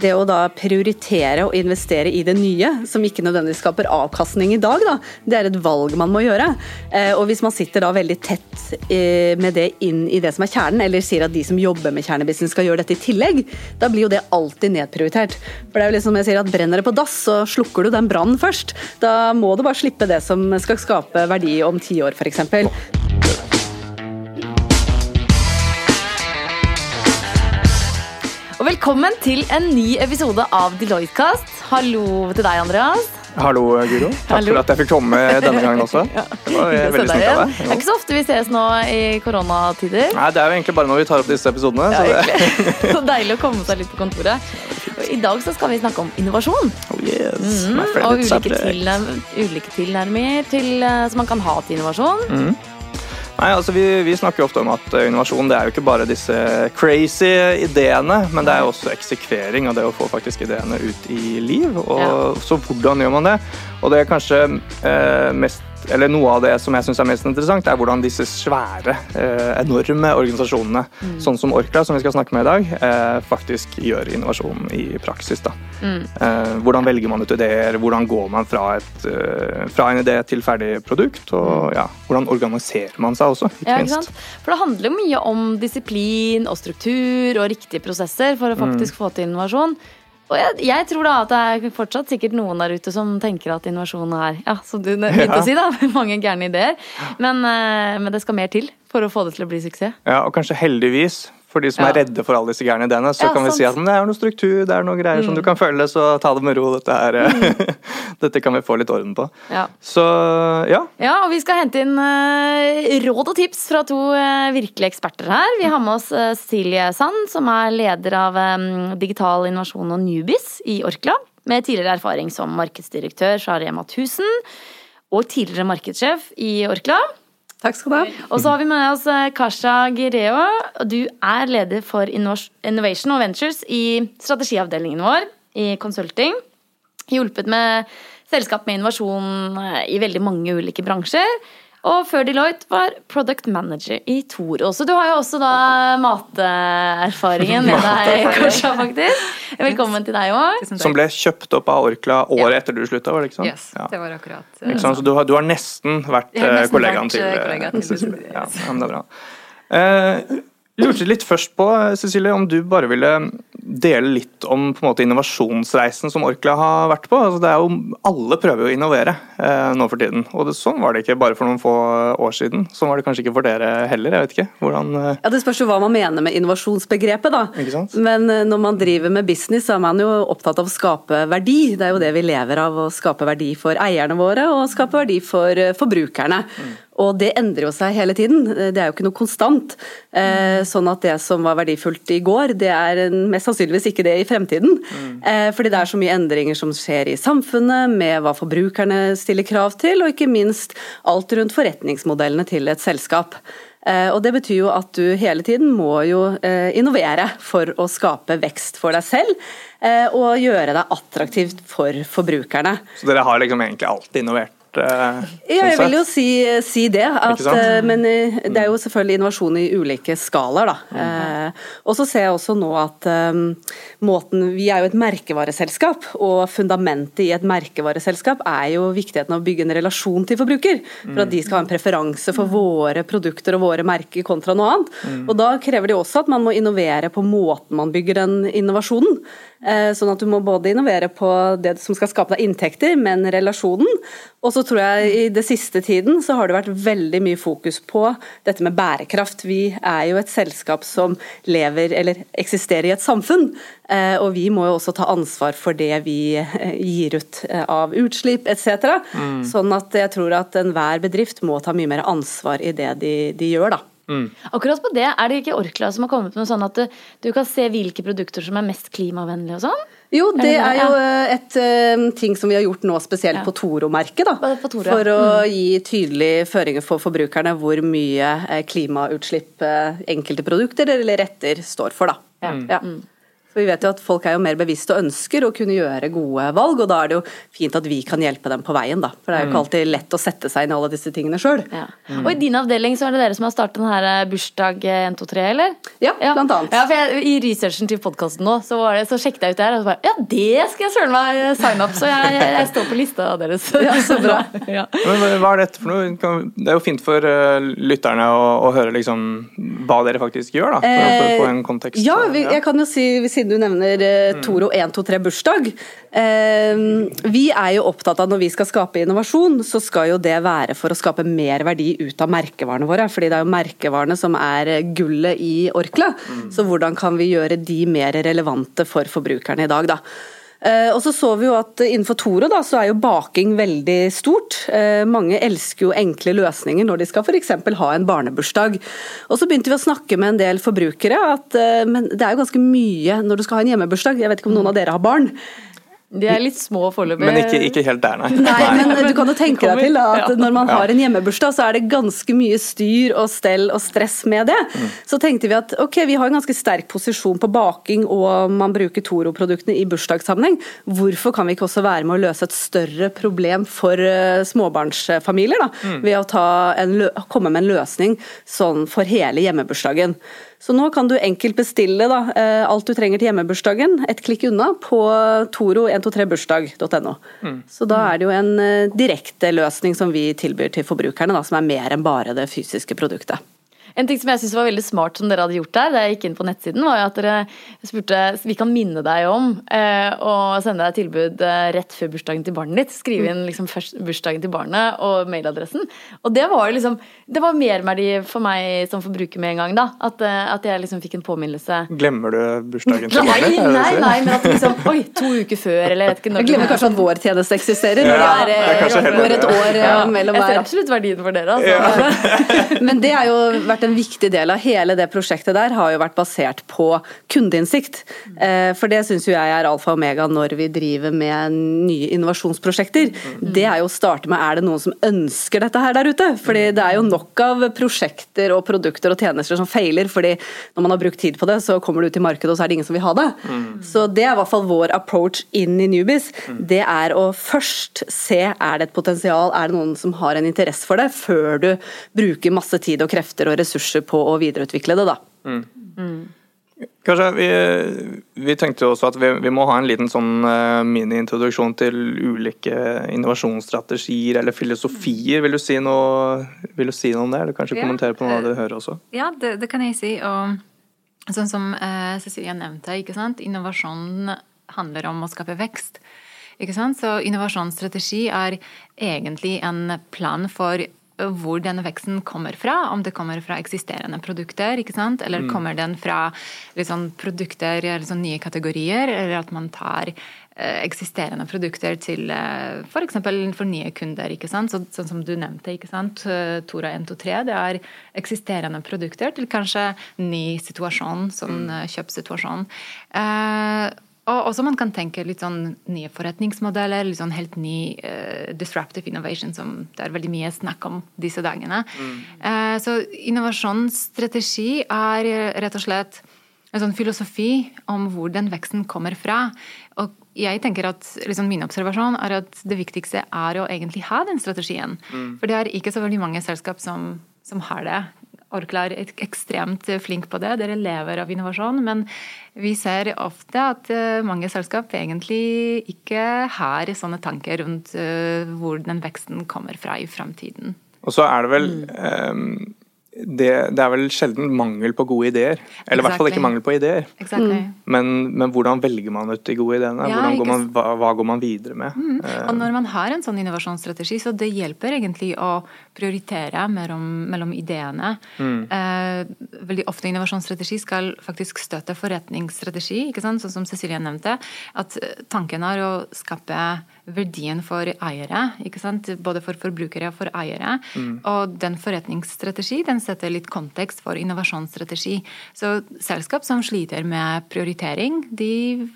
det å da prioritere og investere i det nye, som ikke nødvendigvis skaper avkastning i dag, da, det er et valg man må gjøre. Eh, og hvis man sitter da veldig tett eh, med det inn i det som er kjernen, eller sier at de som jobber med kjernebusiness skal gjøre dette i tillegg, da blir jo det alltid nedprioritert. For det er jo liksom jeg sier at brenner det på dass, så slukker du den brannen først. Da må du bare slippe det som skal skape verdi om ti år, f.eks. Og velkommen til en ny episode av Deloitte-kast. Hallo til deg, Andreas. Hallo, Guro. Takk Hallo. for at jeg fikk komme denne gangen også. Det var veldig snilt av deg. Det er ikke så ofte vi ses nå i koronatider. Nei, Det er jo egentlig bare når vi tar opp disse episodene. Ja, Så det. Så deilig å komme seg litt på kontoret. Og I dag så skal vi snakke om innovasjon. oh yes, Mm, og ulike, til, ulike tilnærminger til, eh, som man kan ha til innovasjon. Mm. Nei, altså vi, vi snakker jo ofte om at eh, innovasjon det er jo ikke bare disse crazy ideene, men det er jo også eksekvering av det å få faktisk ideene ut i liv. Og Ja. Så hvordan gjør man det? Og det er kanskje eh, mest eller Noe av det som jeg synes er mest interessant, er hvordan disse svære, eh, enorme organisasjonene, Mm. sånn som Orkla, som vi skal snakke med i dag, eh, faktisk gjør innovasjon i praksis. Da. Mm. Eh, hvordan velger man ut ideer, hvordan går man fra, et, fra en idé til ferdig produkt, og ja, hvordan organiserer man seg også, ikke Mm. Ja, ikke minst. For det handler jo mye om disiplin og struktur og riktige prosesser for å Mm. faktisk få til innovasjon. Og jeg, jeg tror da at det er fortsatt sikkert noen der ute som tenker at innovasjon er ja, som du begynte Ja. å si, da, mange gærne ideer. Men, eh, men det skal mer til for å få det til å bli suksess. Ja, og kanskje heldigvis, for de som Ja. er redde for alle disse gærne ideene, så Ja, kan vi sant. si at det er noe struktur, det er noen greier som du kan følge, så ta det med ro. Dette, her, Mm. dette kan vi få litt orden på. Ja. Så ja. Ja, og vi skal hente inn uh, råd og tips fra to uh, virkelige eksperter her. Vi har med oss uh, Silje Sand, som er leder av um, digital innovasjon og Nubis i Orkla, med tidligere erfaring som markedsdirektør fra Rema 1000 og tidligere markedssjef i Orkla. Takk skal du ha. Og så har vi med oss eh, Kasha Gireo. Du er leder for Innovation og Ventures i strategiavdelingen vår i consulting. Hjulpet med selskap med innovasjon eh, i veldig mange ulike bransjer. Og før Deloitte var product manager i Toro. Så du har jo også da materfaringen med deg, Kasha, faktisk. Velkommen til deg òg. Som ble kjøpt opp av Orkla året etter du slutta, var det ikke sant? Yes, Ja. det var akkurat. Ikke sant? Så du har, du har nesten vært har eh, nesten kollegaen vært, til, eh, eh, kollega til Cecilie. Cecilie, Ja, men det er bra. Eh, lurte litt først på, Cecilie, om du bare ville dele litt om måte innovasjonsreisen som Orkla har vært på. Altså, det er jo, alle prøver jo å innovere eh, nå for tiden, og det, sånn var det ikke bare for noen få år siden. Sånn var det kanskje ikke for dere heller, jeg vet ikke. Hvordan eh, Ja, Det spørs jo hva man mener med innovasjonsbegrepet. da. Men eh, når man driver med business, så er man jo opptatt av å skape verdi. Det er jo det vi lever av, å skape verdi for eierne våre og skape verdi for forbrukerne. forbrukerne. Og det endrer jo seg hele tiden. Eh, Det er jo ikke noe konstant. Eh, Sånn at det som var verdifullt i går, det er mest sannsynligvis ikke det i fremtiden. Eh, Fordi det er så mye endringer som skjer i samfunnet, med hva forbrukerne stiller krav til, og ikke minst alt rundt forretningsmodellene til et selskap. Eh, Og Det betyr jo at du hele tiden må jo eh, innovere for å skape vekst for deg selv, eh, og gjøre deg attraktivt for forbrukerne. Så dere har liksom egentlig alltid innovert? Eh, Ja, jeg vil jo si, si det. At, eh, men eh, det er jo selvfølgelig innovasjon i ulike skalaer, da. Eh, Og så ser jeg også nå at um, måten Vi er jo et merkevareselskap, og fundamentet i et merkevareselskap er jo viktigheten av å bygge en relasjon til forbruker. For at de skal ha en preferanse for våre produkter og våre merker kontra noe annet. Og da krever det også at man må innovere på måten man bygger den innovasjonen. Eh, Sånn at du må både innovere på det som skal skape deg inntekter, men relasjonen. Og så tror jeg i det siste tiden så har det vært veldig mye fokus på dette med bærekraft. Vi er jo et selskap som lever eller eksisterer i et samfunn, eh, og vi må jo også ta ansvar for det vi eh, gir ut av utslipp etc. Sånn at jeg tror at enhver bedrift må ta mye mer ansvar i det de, de gjør, da. Akkurat på det, er det ikke Orkla som har kommet med sånn at du, du kan se hvilke produkter som er mest klimavennlige og sånn? Jo, det Er jo eh, et eh, ting som vi har gjort nå spesielt Ja. på Toro-merket. da. Toro, ja. For å gi tydelige føringer for forbrukerne hvor mye eh, klimautslipp eh, enkelte produkter eller retter står for. da. Ja. Ja. For vi vet jo at folk er jo mer bevisste og ønsker å kunne gjøre gode valg, og da er det jo fint at vi kan hjelpe dem på veien, da. For det er jo ikke alltid lett å sette seg inn i alle disse tingene sjøl. Ja. Og i din avdeling så er det dere som har startet denne her eh, bursdag 123, eller? Ja, blant annet. Ja, for jeg, I researchen til podkasten nå, så, var det, så sjekket jeg ut det her, og så bare Ja, det skal jeg søren meg signe opp! Så jeg, jeg, jeg står på lista deres. Ja, så bra. ja. Men hva- er dette for noe? Det er jo fint for eh, lytterne å, å høre liksom hva dere faktisk gjør, da. For, for å få en kontekst. Eh, Ja, vi, jeg kan jo si, siden du nevner eh, Toro 123 bursdag. Eh, vi er jo opptatt av når vi skal skape innovasjon, så skal jo det være for å skape mer verdi ut av merkevarene våre. fordi det er jo merkevarene som er eh, gullet i Orkla. Så hvordan kan vi gjøre de mer relevante for forbrukerne i dag, da. Eh, og så så vi jo at Innenfor Toro da, så er jo baking veldig stort. Eh, mange elsker jo enkle løsninger når de skal f.eks. ha en barnebursdag. Og Så begynte vi å snakke med en del forbrukere at eh, men det er jo ganske mye når du skal ha en hjemmebursdag. Jeg vet ikke om noen av dere har barn. De er litt små foreløpig. Men ikke, ikke helt der, nei. Nei, men du kan jo tenke deg til da, at Ja. når man har en hjemmebursdag, så er det ganske mye styr og stell og stress med det. Så tenkte vi at ok, vi har en ganske sterk posisjon på baking og man bruker Toro-produktene i bursdagssammenheng. Hvorfor kan vi ikke også være med å løse et større problem for eh, småbarnsfamilier? da, Ved å ta en, komme med en løsning sånn for hele hjemmebursdagen. Så nå kan du enkelt bestille da, eh, alt du trenger til hjemmebursdagen, et klikk unna, på toro123bursdag.no. Så da er det jo en direkteløsning direkte løsning som vi tilbyr til forbrukerne, da, som er mer enn bare det fysiske produktet. En ting som jeg synes var veldig smart som dere hadde gjort der, da jeg gikk inn på nettsiden, var jo at dere spurte vi kan minne deg om eh, å sende deg tilbud eh, rett før bursdagen til barnet ditt. Skrive inn liksom først bursdagen til barnet og mailadressen. Og det var jo liksom Det var merverdi for meg som forbruker med en gang, da. At, eh, at jeg liksom fikk en påminnelse. Glemmer du bursdagen til barnet? Nei, nei, nei, men at liksom Oi, to uker før, eller jeg vet ikke når Jeg glemmer kanskje at vår tjeneste eksisterer, når Ja, det det er er, går et år ja. mellom Jeg ser absolutt verdien for dere, altså. Men det har jo vært en viktig del av hele det prosjektet der, har jo vært basert på kundeinnsikt. Eh, For det syns jo jeg er alfa og omega når vi driver med nye innovasjonsprosjekter. Det er jo å starte med er det noen som ønsker dette her der ute? Fordi det er jo nok av prosjekter og produkter og tjenester som feiler, fordi når man har brukt tid på det, så kommer det ut i markedet, og så er det ingen som vil ha det. Så det er i hvert fall vår approach inn i Newbies. Det er å først se er det et potensial, er det noen som har en interesse for det, før du bruker masse tid og krefter og ressurser på å videreutvikle det, da. Kanskje vi, vi tenkte også at vi, vi må ha en liten sånn eh, mini-introduksjon til ulike innovasjonsstrategier eller filosofier. Vil du si noe, vil du si noe om det, eller kanskje Ja, kommentere på noe du hører også? Ja, det, det kan jeg si. Og sånn som eh, Cecilia nevnte, ikke sant? innovasjon handler om å skape vekst. Ikke sant? Så innovasjonsstrategi er egentlig en plan for hvor denne veksten kommer fra. Om det kommer fra eksisterende produkter, eller kommer den fra liksom, produkter, liksom, nye kategorier, eller at man tar eh, eksisterende produkter til eh, f.eks. For, for nye kunder. Så, sånn som du nevnte, ikke sant? Eh, Tora 123, det er eksisterende produkter til kanskje ny situasjon, sånn mm. kjøpssituasjon. Eh, og også man kan tenke litt sånn nye forretningsmodeller, litt sånn helt ny uh, disruptive innovation, som det er veldig mye snakk om disse dagene. Eh, så innovasjonsstrategi er eh, rett og slett en sånn filosofi om hvor den veksten kommer fra. Og jeg tenker at liksom Min observasjon er at det viktigste er å egentlig ha den strategien. For det er ikke så veldig mange selskap som, som har det. Orkla er ekstremt flink på det. Dere lever av innovasjon. Men vi ser ofte at eh, mange selskap egentlig ikke har sånne tanker rundt eh, hvor den veksten kommer fra i framtiden. Og så er det vel eh, det, det er vel sjelden mangel på gode ideer. Eller i hvert fall ikke mangel på ideer. Exactly. Men, men hvordan velger man ut de gode ideene? Ja, går man, hva, hva går man videre med? Mm. Og når man har en sånn innovasjonsstrategi, så det hjelper egentlig å prioritere mellom, mellom ideene. Eh, veldig ofte innovasjonsstrategi skal faktisk støtte forretningsstrategi, ikke sant? sånn som Cecilie nevnte. At eh, tanken er å skape verdien for eiere, ikke sant? både for forbrukere og for eiere. Og den forretningsstrategi den setter litt kontekst for innovasjonsstrategi. Så selskap som sliter med prioritering, de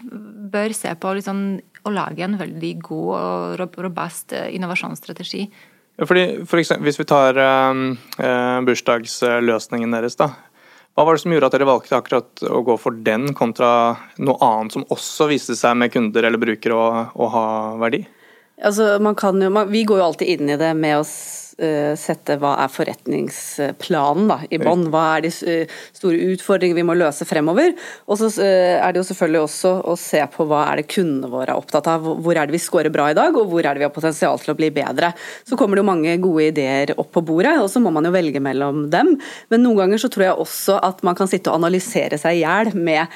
bør se på sånn å lage en veldig god og robust eh, innovasjonsstrategi. Fordi, for eksempel, hvis vi tar um, eh, bursdagsløsningen deres, da. Hva var det som gjorde at dere valgte akkurat å gå for den kontra noe annet som også viste seg med kunder eller brukere å, å ha verdi? Altså, man kan jo, man, vi går jo alltid inn i det med uh, sette hva er forretningsplanen da, i bånn. Hva er de uh, store utfordringene vi må løse fremover. Og så uh, er det jo selvfølgelig også å se på hva er det kundene våre er opptatt av. Hvor er det vi scorer bra i dag, og hvor er det vi har potensial til å bli bedre. Så kommer det jo mange gode ideer opp på bordet, og så må man jo velge mellom dem. Men noen ganger så tror jeg også at man kan sitte og analysere seg i hjel med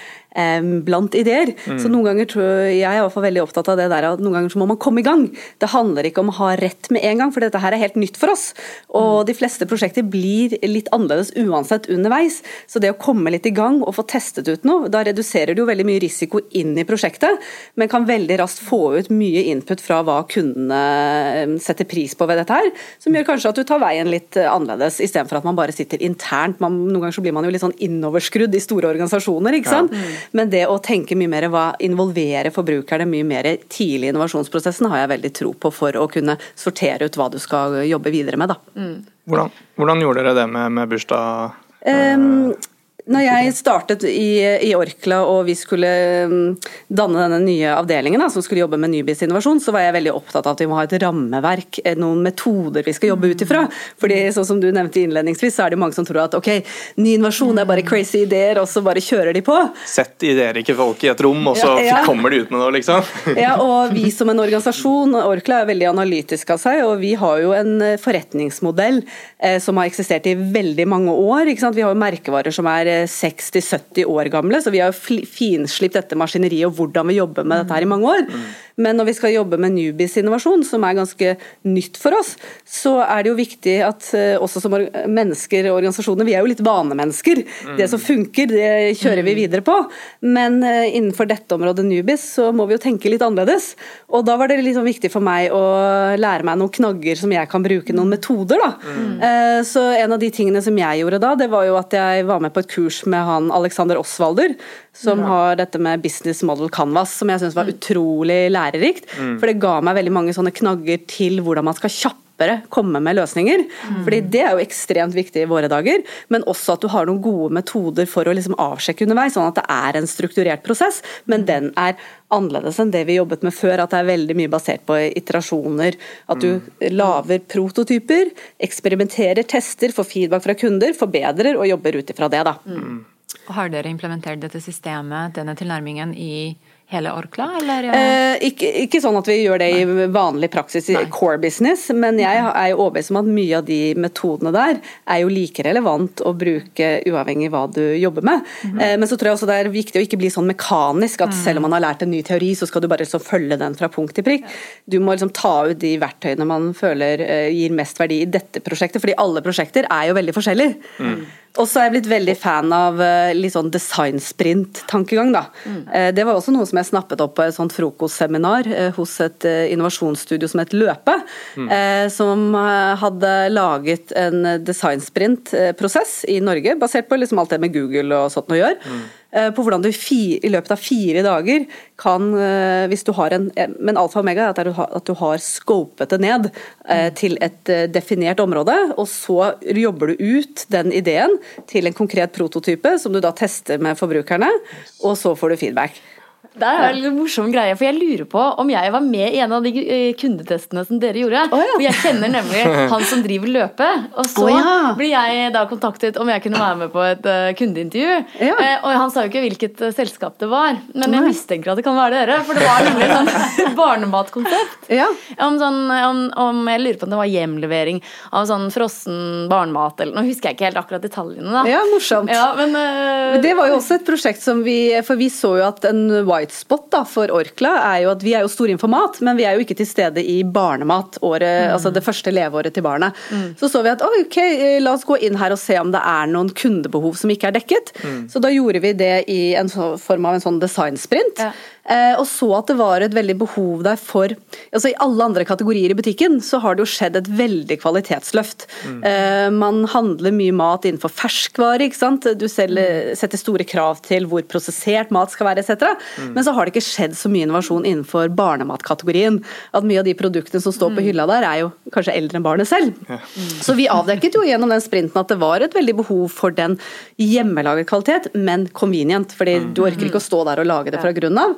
blant ideer. Mm. Så noen ganger tror jeg, jeg er i hvert fall veldig opptatt av det der at noen ganger så må man komme i gang. Det handler ikke om å ha rett med en gang, for dette her er helt nytt for oss. Og de fleste prosjekter blir litt annerledes uansett underveis. Så det å komme litt i gang og få testet ut noe, da reduserer du jo veldig mye risiko inn i prosjektet, men kan veldig raskt få ut mye input fra hva kundene setter pris på ved dette her, som gjør kanskje at du tar veien litt annerledes, istedenfor at man bare sitter internt. Man, noen ganger så blir man jo litt sånn innoverskrudd i store organisasjoner, ikke sant. Ja. Mm. Men det å tenke mye mer hva involvere forbrukerne mye mer tidlig i innovasjonsprosessen, har jeg veldig tro på for å kunne sortere ut hva du skal jobbe videre med. Mm. Hvordan, hvordan, gjorde dere det med, med bursdag? Um, når jeg startet i, i, Orkla og vi skulle mm, danne denne nye avdelingen da, som skulle jobbe med Nybis innovasjon, så var jeg veldig opptatt av at vi må ha et rammeverk, eh, noen metoder vi skal jobbe ut ifra. Fordi sånn som du nevnte innledningsvis, så er det mange som tror at ok, ny innovasjon er bare crazy ideer, og så bare kjører de på. Sett ideer ikke folk i et rom, og så ja, ja. kommer de ut med noe, liksom. ja, og vi som en organisasjon, Orkla er veldig analytisk av seg, og vi har jo en eh, forretningsmodell eh, som har eksistert i veldig mange år. Vi har jo merkevarer som er 60-70 år gamle, så vi har finslipt dette maskineriet og hvordan vi jobber med dette her i mange år. Men når vi skal jobbe med Nubis innovasjon, som er ganske nytt for oss, så er det jo viktig at eh, også som mennesker og organisasjoner, vi er jo litt vanemennesker. Det som funker, det kjører vi videre på. Men eh, innenfor dette området Nubis, så må vi jo tenke litt annerledes. Og da var det litt sånn viktig for meg å lære meg noen knagger som jeg kan bruke, noen metoder. da. Mm. Så en av de tingene som jeg gjorde da, det var jo at jeg var med på et kurs med han Alexander Osvalder, som har dette med business model canvas, som jeg syns var mm. utrolig lærerikt. Mm. For det ga meg veldig mange sånne knagger til hvordan man skal kjappere komme med løsninger. Mm. Fordi Det er jo ekstremt viktig i våre dager, men også at du har noen gode metoder for å liksom avsjekke underveis, sånn at det er en strukturert prosess, men den er annerledes enn det vi jobbet med før, at det er veldig mye basert på iterasjoner. At du mm. lager prototyper, eksperimenterer, tester, får feedback fra kunder, forbedrer og jobber ut ifra det. da. Mm. Har dere implementert dette systemet, denne tilnærmingen, i hele Orkla, eller? Eh, ikke, ikke, sånn at vi gjør det Nei. i vanlig praksis i Nei. core business, men jeg er jo overbevist om at mye av de metodene der er jo like relevant å bruke uavhengig hva du jobber med. Mm -hmm. eh, men så tror jeg også det er viktig å ikke bli sånn mekanisk at mm. selv om man har lært en ny teori, så skal du bare liksom følge den fra punkt til prikk. Du må liksom ta ut de verktøyene man føler eh, gir mest verdi i dette prosjektet, fordi alle prosjekter er jo veldig forskjellige. Mm. Og så er jeg blitt veldig fan av eh, litt sånn designsprint-tankegang. da. Mm. Eh, det var også noe som jeg snappet opp på et sånt frokostseminar eh, hos et innovasjonsstudio som het Løpe. Mm. Som hadde laget en designsprint-prosess i Norge, basert på liksom alt det med Google og sånt å gjøre. Mm. Eh, på hvordan du i løpet av fire dager kan, eh, hvis du har en eh, Men alfa og omega er at du har scopet det ned til et definert område, og så jobber du ut den ideen til en konkret prototype som du da tester med forbrukerne, og så får du feedback. Det er en morsom greie, for jeg lurer på om jeg var med i en av de eh, kundetestene som dere gjorde. Oh, ja. For jeg kjenner nemlig han som driver løpet. Og så oh, ja. blir jeg da kontaktet om jeg kunne være med på et uh, kundeintervju. Ja. Uh, og han sa jo ikke hvilket selskap det var, men jeg mistenker at det kan være dere. For det var nemlig et sånn barnematkonsept. Om, sånn, om, om, jeg lurer på om det var hjemlevering av sånn frossen barnemat eller Nå husker jeg ikke helt akkurat detaljene, da. Ja, morsomt. Men, men, det var jo også et prosjekt som vi For vi så jo at en white white spot da, for Orkla er jo at vi er jo store informat, mat, men vi er jo ikke til stede i barnemat, året, mm. altså det første leveåret til barnet. Mm. Så så vi at ok, eh, la oss gå inn her og se om det er noen kundebehov som ikke er dekket. Mm. Så da gjorde vi det i en form av en sånn designsprint. Ja. Eh, og så at det var et veldig behov der for altså I alle andre kategorier i butikken så har det jo skjedd et veldig kvalitetsløft. Mm. Man handler mye mat innenfor ferskvare, ikke sant. Du selger, setter store krav til hvor prosessert mat skal være etc. Mm. Men så har det ikke skjedd så mye innovasjon innenfor barnematkategorien. At mye av de produktene som står på hylla der er jo kanskje eldre enn barnet selv. Ja. Mm. Så vi avdekket jo gjennom den sprinten at det var et veldig behov for den hjemmelaget kvalitet, men convenient. fordi du orker ikke å stå der og lage det fra grunnen av.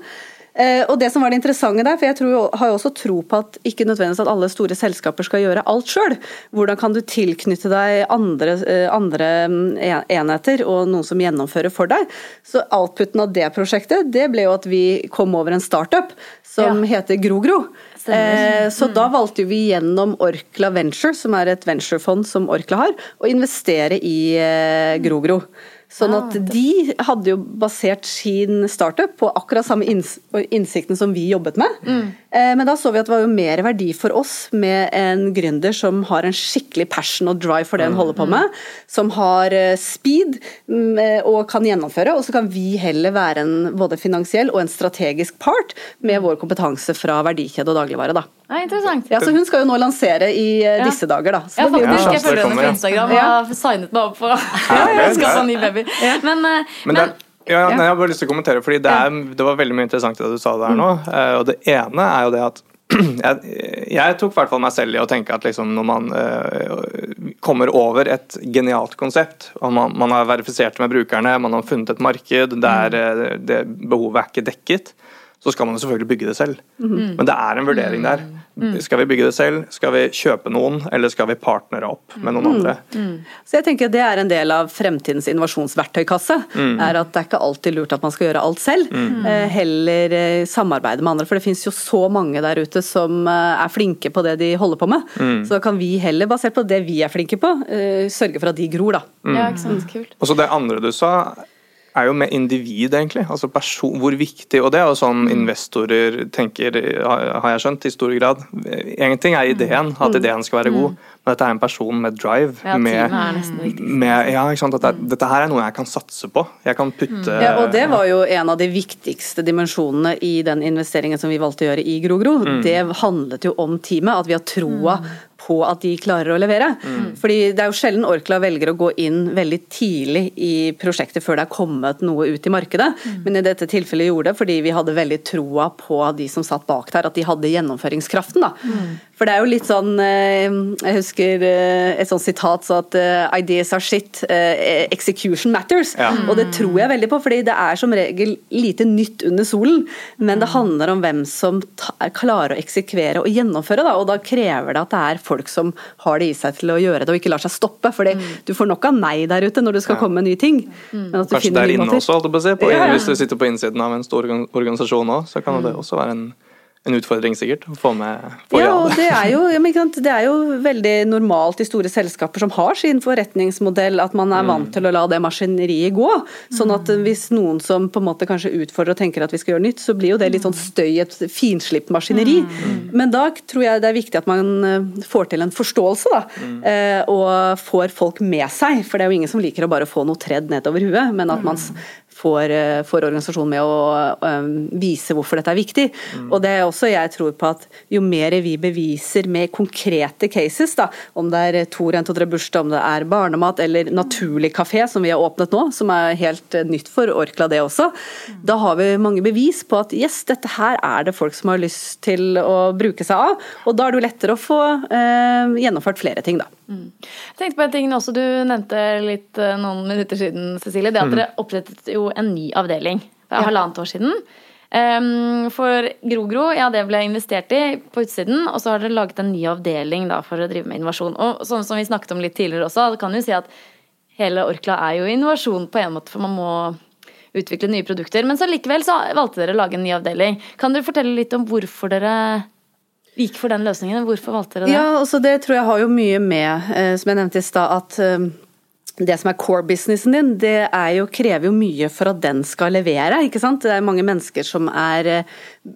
Eh, og det som var det interessante der, for jeg tror, har jo også tro på at ikke nødvendigvis at alle store selskaper skal gjøre alt sjøl. Hvordan kan du tilknytte deg andre, eh, andre, mm, enheter og noen som gjennomfører for deg. Så outputen av det prosjektet det ble jo at vi kom over en startup som ja. heter GroGro. Eh, så mm. da valgte vi gjennom Orkla Venture, som er et venturefond som Orkla har, å investere i eh, GroGro. Sånn at ah, de hadde jo basert sin startup på akkurat samme innsikten som vi jobbet med. Mm. Eh, men da så vi at det var jo mer verdi for oss med en gründer som har en skikkelig passion og drive for det hun holder på med. Som har eh, speed mm, eh, og kan gjennomføre. Og så kan vi heller være en både finansiell og en strategisk part med vår kompetanse fra verdikjede og dagligvare. da. Ja, interessant. Ja, så Hun skal jo nå lansere i disse dager, da. Så ja, faktisk. Jeg følger henne på Instagram og har signet meg opp for å skaffe ny baby. Men, men, men ja, nei, jeg har bare lyst til å kommentere, fordi det, er, det var veldig mye interessant det du sa der nå. Mm. Eh, og det ene er jo det at jeg, jeg tok i hvert fall meg selv i å tenke at liksom når man uh, kommer over et genialt konsept, og man, man, har verifisert det med brukerne, man har funnet et marked der uh, det behovet er ikke dekket, så skal man jo selvfølgelig bygge det selv. Mm. Men det er en vurdering der. Mm. Skal vi bygge det selv, skal vi kjøpe noen, eller skal vi partnere opp med noen mm. andre? Mm. Så jeg tenker Det er en del av fremtidens innovasjonsverktøykasse. Mm. er At det er ikke alltid lurt at man skal gjøre alt selv. Mm. Eh, heller eh, samarbeide med andre. For det finnes jo så mange der ute som eh, er flinke på det de holder på med. Så da kan vi heller, basert på det vi er flinke på, sørge for at de gror. da. Ja, ikke sant, kult. Og så det andre du sa er jo med individ, egentlig. Altså person, hvor viktig Og det er jo sånn mm. investorer tenker, har jeg skjønt, i stor grad. En ting er ideen, at mm. ideen skal være god, mm. men dette er en person med drive. Ja, med, med, ja, ikke sant? Dette, dette, her er noe jeg kan satse på. Jeg kan putte Ja, og det var jo en av de viktigste dimensjonene i den investeringen som vi valgte å gjøre i GroGro. Mm. Det handlet jo om teamet, at vi har troa på at de klarer å levere. Mm. Fordi Det er jo sjelden Orkla velger å gå inn veldig tidlig i prosjektet før det er kommet noe ut i markedet, mm. men i dette tilfellet gjorde det fordi vi hadde veldig troa på de som satt bak der, at de hadde gjennomføringskraften. da. Mm. For det er jo litt sånn eh, Jeg husker eh, et sånt sitat så at eh, ideas are shit, execution matters. Ja. Og det tror jeg veldig på, fordi det er som regel lite nytt under solen. Men det handler om hvem som klarer å eksekvere og gjennomføre, da. Og da krever det at det er folk som har det i seg til å gjøre det, og ikke lar seg stoppe. fordi mm. du får nok av nei der ute når du skal ja. komme med nye ting. Mm. Kanskje det er inne også, holdt jeg på å si. På, ja. Hvis du sitter på innsiden av en stor organisasjon òg, så kan det mm. også være en en utfordring sikkert å få med få Ja, og det er, jo, det er, jo, veldig normalt i store selskaper som har sin forretningsmodell at man er mm. vant til å la det maskineriet gå. Sånn at hvis noen som på en måte kanskje utfordrer og tenker at vi skal gjøre nytt, så blir jo det litt sånn støy, et finslipt maskineri. Mm. Men da tror jeg det er viktig at man eh, får til en forståelse, da. Mm. Eh, og får folk med seg. For det er jo ingen som liker å bare få noe tredd nedover huet, men at man får, eh, får organisasjonen med å um, vise hvorfor dette er viktig. Mm. Og det er også jeg tror på at jo mer vi beviser med konkrete cases, da, om det er to rent og tre bursdag, om det er barnemat eller naturlig kafé, som vi har åpnet nå, som er helt eh, nytt for Orkla det også, mm. da har vi mange bevis på at yes, dette her er det folk som har lyst til å bruke seg av. Og da er det jo lettere å få uh, gjennomført flere ting, da. Mm. Jeg tenkte på en ting også du nevnte litt noen minutter siden, Cecilie. Det at mm. dere opprettet jo en ny avdeling for ja. halvannet år siden. Um, for Grogro, ja det ble investert i på utsiden, og så har dere laget en ny avdeling da, for å drive med innovasjon. Og sånn som vi snakket om litt tidligere også, det kan jo si at hele Orkla er jo innovasjon på en måte, for man må utvikle nye produkter. Men så likevel så valgte dere å lage en ny avdeling. Kan du fortelle litt om hvorfor dere gikk for den løsningen? Hvorfor valgte dere det? Ja, altså Det tror jeg har jo mye med, eh, som jeg nevnte i stad, at eh, det som er core-businessen din, det jo, krever jo mye for at den skal levere. ikke sant? Det er mange mennesker som er,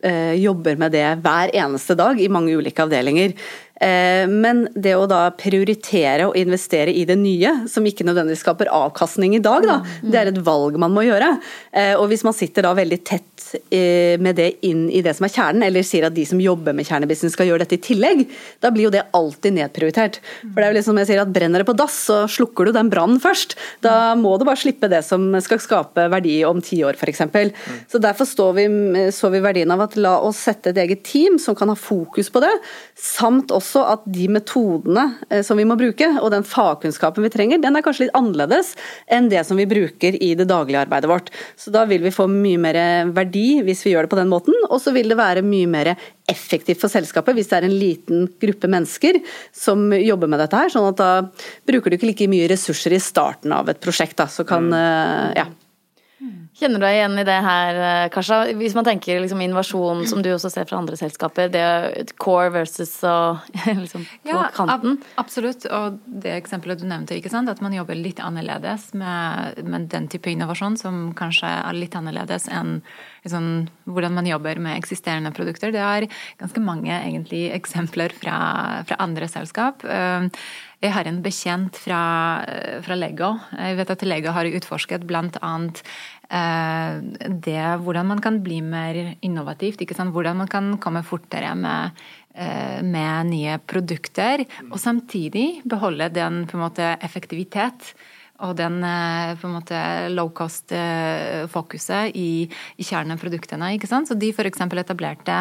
øh, jobber med det hver eneste dag i mange ulike avdelinger. Eh, men det å da prioritere og investere i det nye, som ikke nødvendigvis skaper avkastning i dag, da, det er et valg man må gjøre. Eh, og hvis man sitter da veldig tett med det inn i det som er kjernen, eller sier at de som jobber med kjernebusiness skal gjøre dette i tillegg, da blir jo det alltid nedprioritert. For det er jo liksom jeg sier at Brenner det på dass, så slukker du den brannen først. Da må du bare slippe det som skal skape verdi om ti år, f.eks. Mm. Så Derfor står vi, så vi verdien av at la oss sette et eget team som kan ha fokus på det, samt også at de metodene eh, som vi må bruke, og den fagkunnskapen vi trenger, den er kanskje litt annerledes enn det som vi bruker i det daglige arbeidet vårt. Så Da vil vi få mye mer verdi hvis vi gjør det på den måten, og så vil det være mye mer effektivt for selskapet hvis det er en liten gruppe mennesker som jobber med dette her. sånn at da bruker du ikke like mye ressurser i starten av et prosjekt. Da, så kan, mm. ja, Kjenner du deg igjen i det her, eh, Kasha? Hvis man tenker liksom innovasjon, som du også ser fra andre selskaper, det er core versus og liksom på ja, kanten? Ab absolutt. Og det eksempelet du nevnte, at man jobber litt annerledes med, med den type innovasjon som kanskje er litt annerledes enn liksom, hvordan man jobber med eksisterende produkter. Det er ganske mange egentlig eksempler fra, fra andre selskap. Uh, jeg har en bekjent fra, eh, fra, Lego. Jeg vet at Lego har utforsket bl.a. Eh, det hvordan man kan bli mer innovativt. Hvordan man kan komme fortere med, eh, med nye produkter, og samtidig beholde den måte effektivitet og den eh, på en måte low cost-fokuset i, i kjerneproduktene. ikke sant? Så de f.eks. etablerte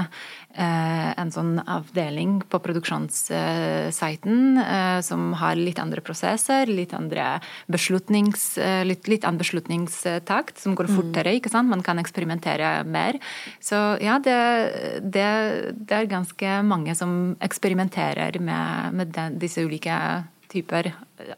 eh, en sånn avdeling på produksjonssiten eh, som har litt andre prosesser, litt andre beslutnings, eh, litt, litt annen beslutningstakt, som går mm. fortere. ikke sant? Man kan eksperimentere mer. Så ja, det, det, det er ganske mange som eksperimenterer med, med den, disse ulike typer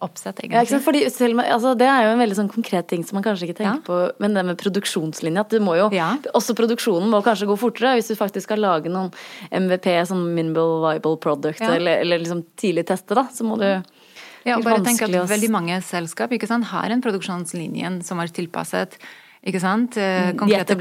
oppsett, egentlig. Ja, Fordi, selv, altså, det er jo en veldig sånn konkret ting som man kanskje ikke tenker ja. på. Men det med produksjonslinja at du må jo ja. Også produksjonen må kanskje gå fortere hvis du faktisk skal lage noen MVP, sånn minimal viable product, eller, eller liksom tidlig teste, da. Så må du ja, og bare tenk at Veldig mange selskap ikke sant, har en produksjonslinje som er tilpasset ikke sant? Eh, mm,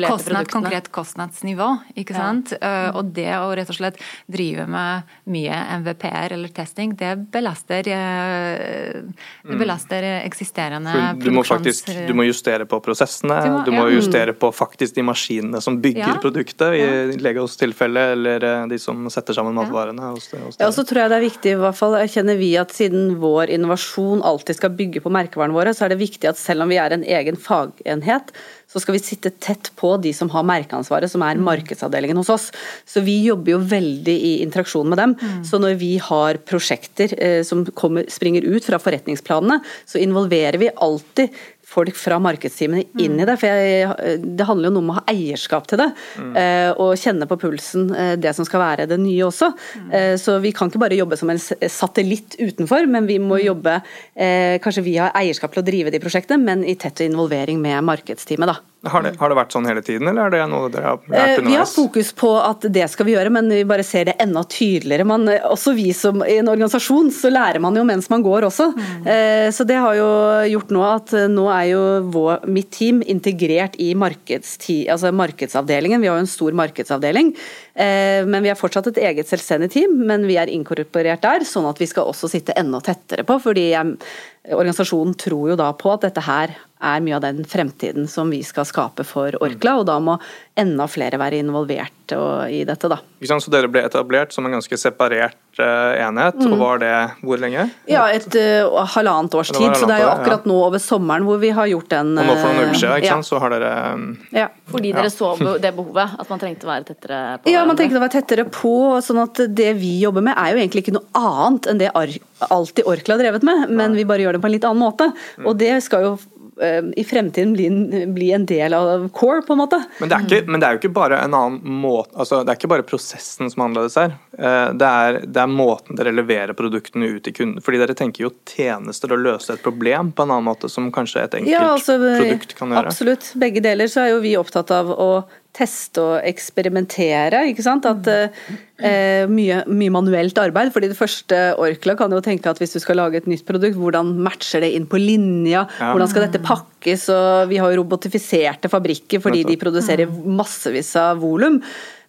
kostnad, konkret kostnadsnivå. ikke sant? Ja. Mm. Og det å rett og slett drive med mye MVP-er eller testing, det belaster, eh, det mm. belaster eksisterende du må faktisk du må justere på prosessene, du må, du må justere på faktisk de maskinene som bygger ja. produktet, i Legos tilfelle, eller de som setter sammen matvarene. Hos det, hos ja, og så tror jeg det er viktig, i hvert fall erkjenner vi at siden vår innovasjon alltid skal bygge på merkevarene våre, så er det viktig at selv om vi er en egen fagenhet, så skal vi sitte tett på de som har merkeansvaret, som er markedsavdelingen hos oss. Så vi jobber jo veldig i interaksjon med dem. Mm. Så når vi har prosjekter eh, som kommer, springer ut fra forretningsplanene, så involverer vi alltid folk fra markedsteamene inn i det. For jeg, det handler jo noe om å ha eierskap til det. Mm. Eh, og kjenne på pulsen eh, det som skal være det nye også. Mm. Eh, så vi kan ikke bare jobbe som en satellitt utenfor, men vi må mm. jobbe Kanskje vi har eierskap til å drive de prosjektene, men i tett involvering med markedsteamet, da. Har det, har det, vært sånn hele tiden, eller er det noe dere har lært underveis? Vi har fokus på at det skal vi gjøre, men vi bare ser det enda tydeligere. Man, også vi som i en organisasjon, så lærer man jo mens man går også. Mm. Så det har jo gjort nå at nå er jo vår, mitt team integrert i altså markedsavdelingen. Vi har jo en stor markedsavdeling. Eh, men vi er fortsatt et eget selvstendig team, men vi er inkorporert der, sånn at vi skal også sitte enda tettere på. fordi organisasjonen tror jo da på at dette her er mye av den fremtiden som vi skal skape for Orkla, og da må enda flere være involvert i dette. da. Så dere ble etablert som en ganske separert uh, enhet, mm. og var det hvor lenge? Ja, et uh, halvannet års tid, så det er jo akkurat ja. nå over sommeren hvor vi har gjort den Og nå for noen uker siden, ikke ja. sant, så har dere um, ja. Fordi dere så det behovet, at man trengte å være tettere på? Ja, man trengte å være tettere på, sånn at det vi jobber med er jo egentlig ikke noe annet enn det alltid Orkla har drevet med, men vi bare gjør det på en litt annen måte. Mm. Og det skal jo Eh, i fremtiden bli, bli, en del av core, på en måte. Men det er, ikke, men det er jo ikke bare en annen måte altså Det er ikke bare prosessen som er annerledes her. Eh, det er, det er, måten dere leverer produktene ut til kunden Fordi dere tenker jo tjenester og løse et problem på en annen måte som kanskje et enkelt ja, altså, produkt kan gjøre. Absolutt. Begge deler så er jo vi opptatt av å teste og eksperimentere. ikke sant? At eh, mye, mye, manuelt arbeid. fordi det første Orkla kan jo tenke at hvis du skal lage et nytt produkt, hvordan matcher det inn på linja? Ja. Hvordan skal dette pakkes? og Vi har jo robotifiserte fabrikker fordi de produserer massevis av volum.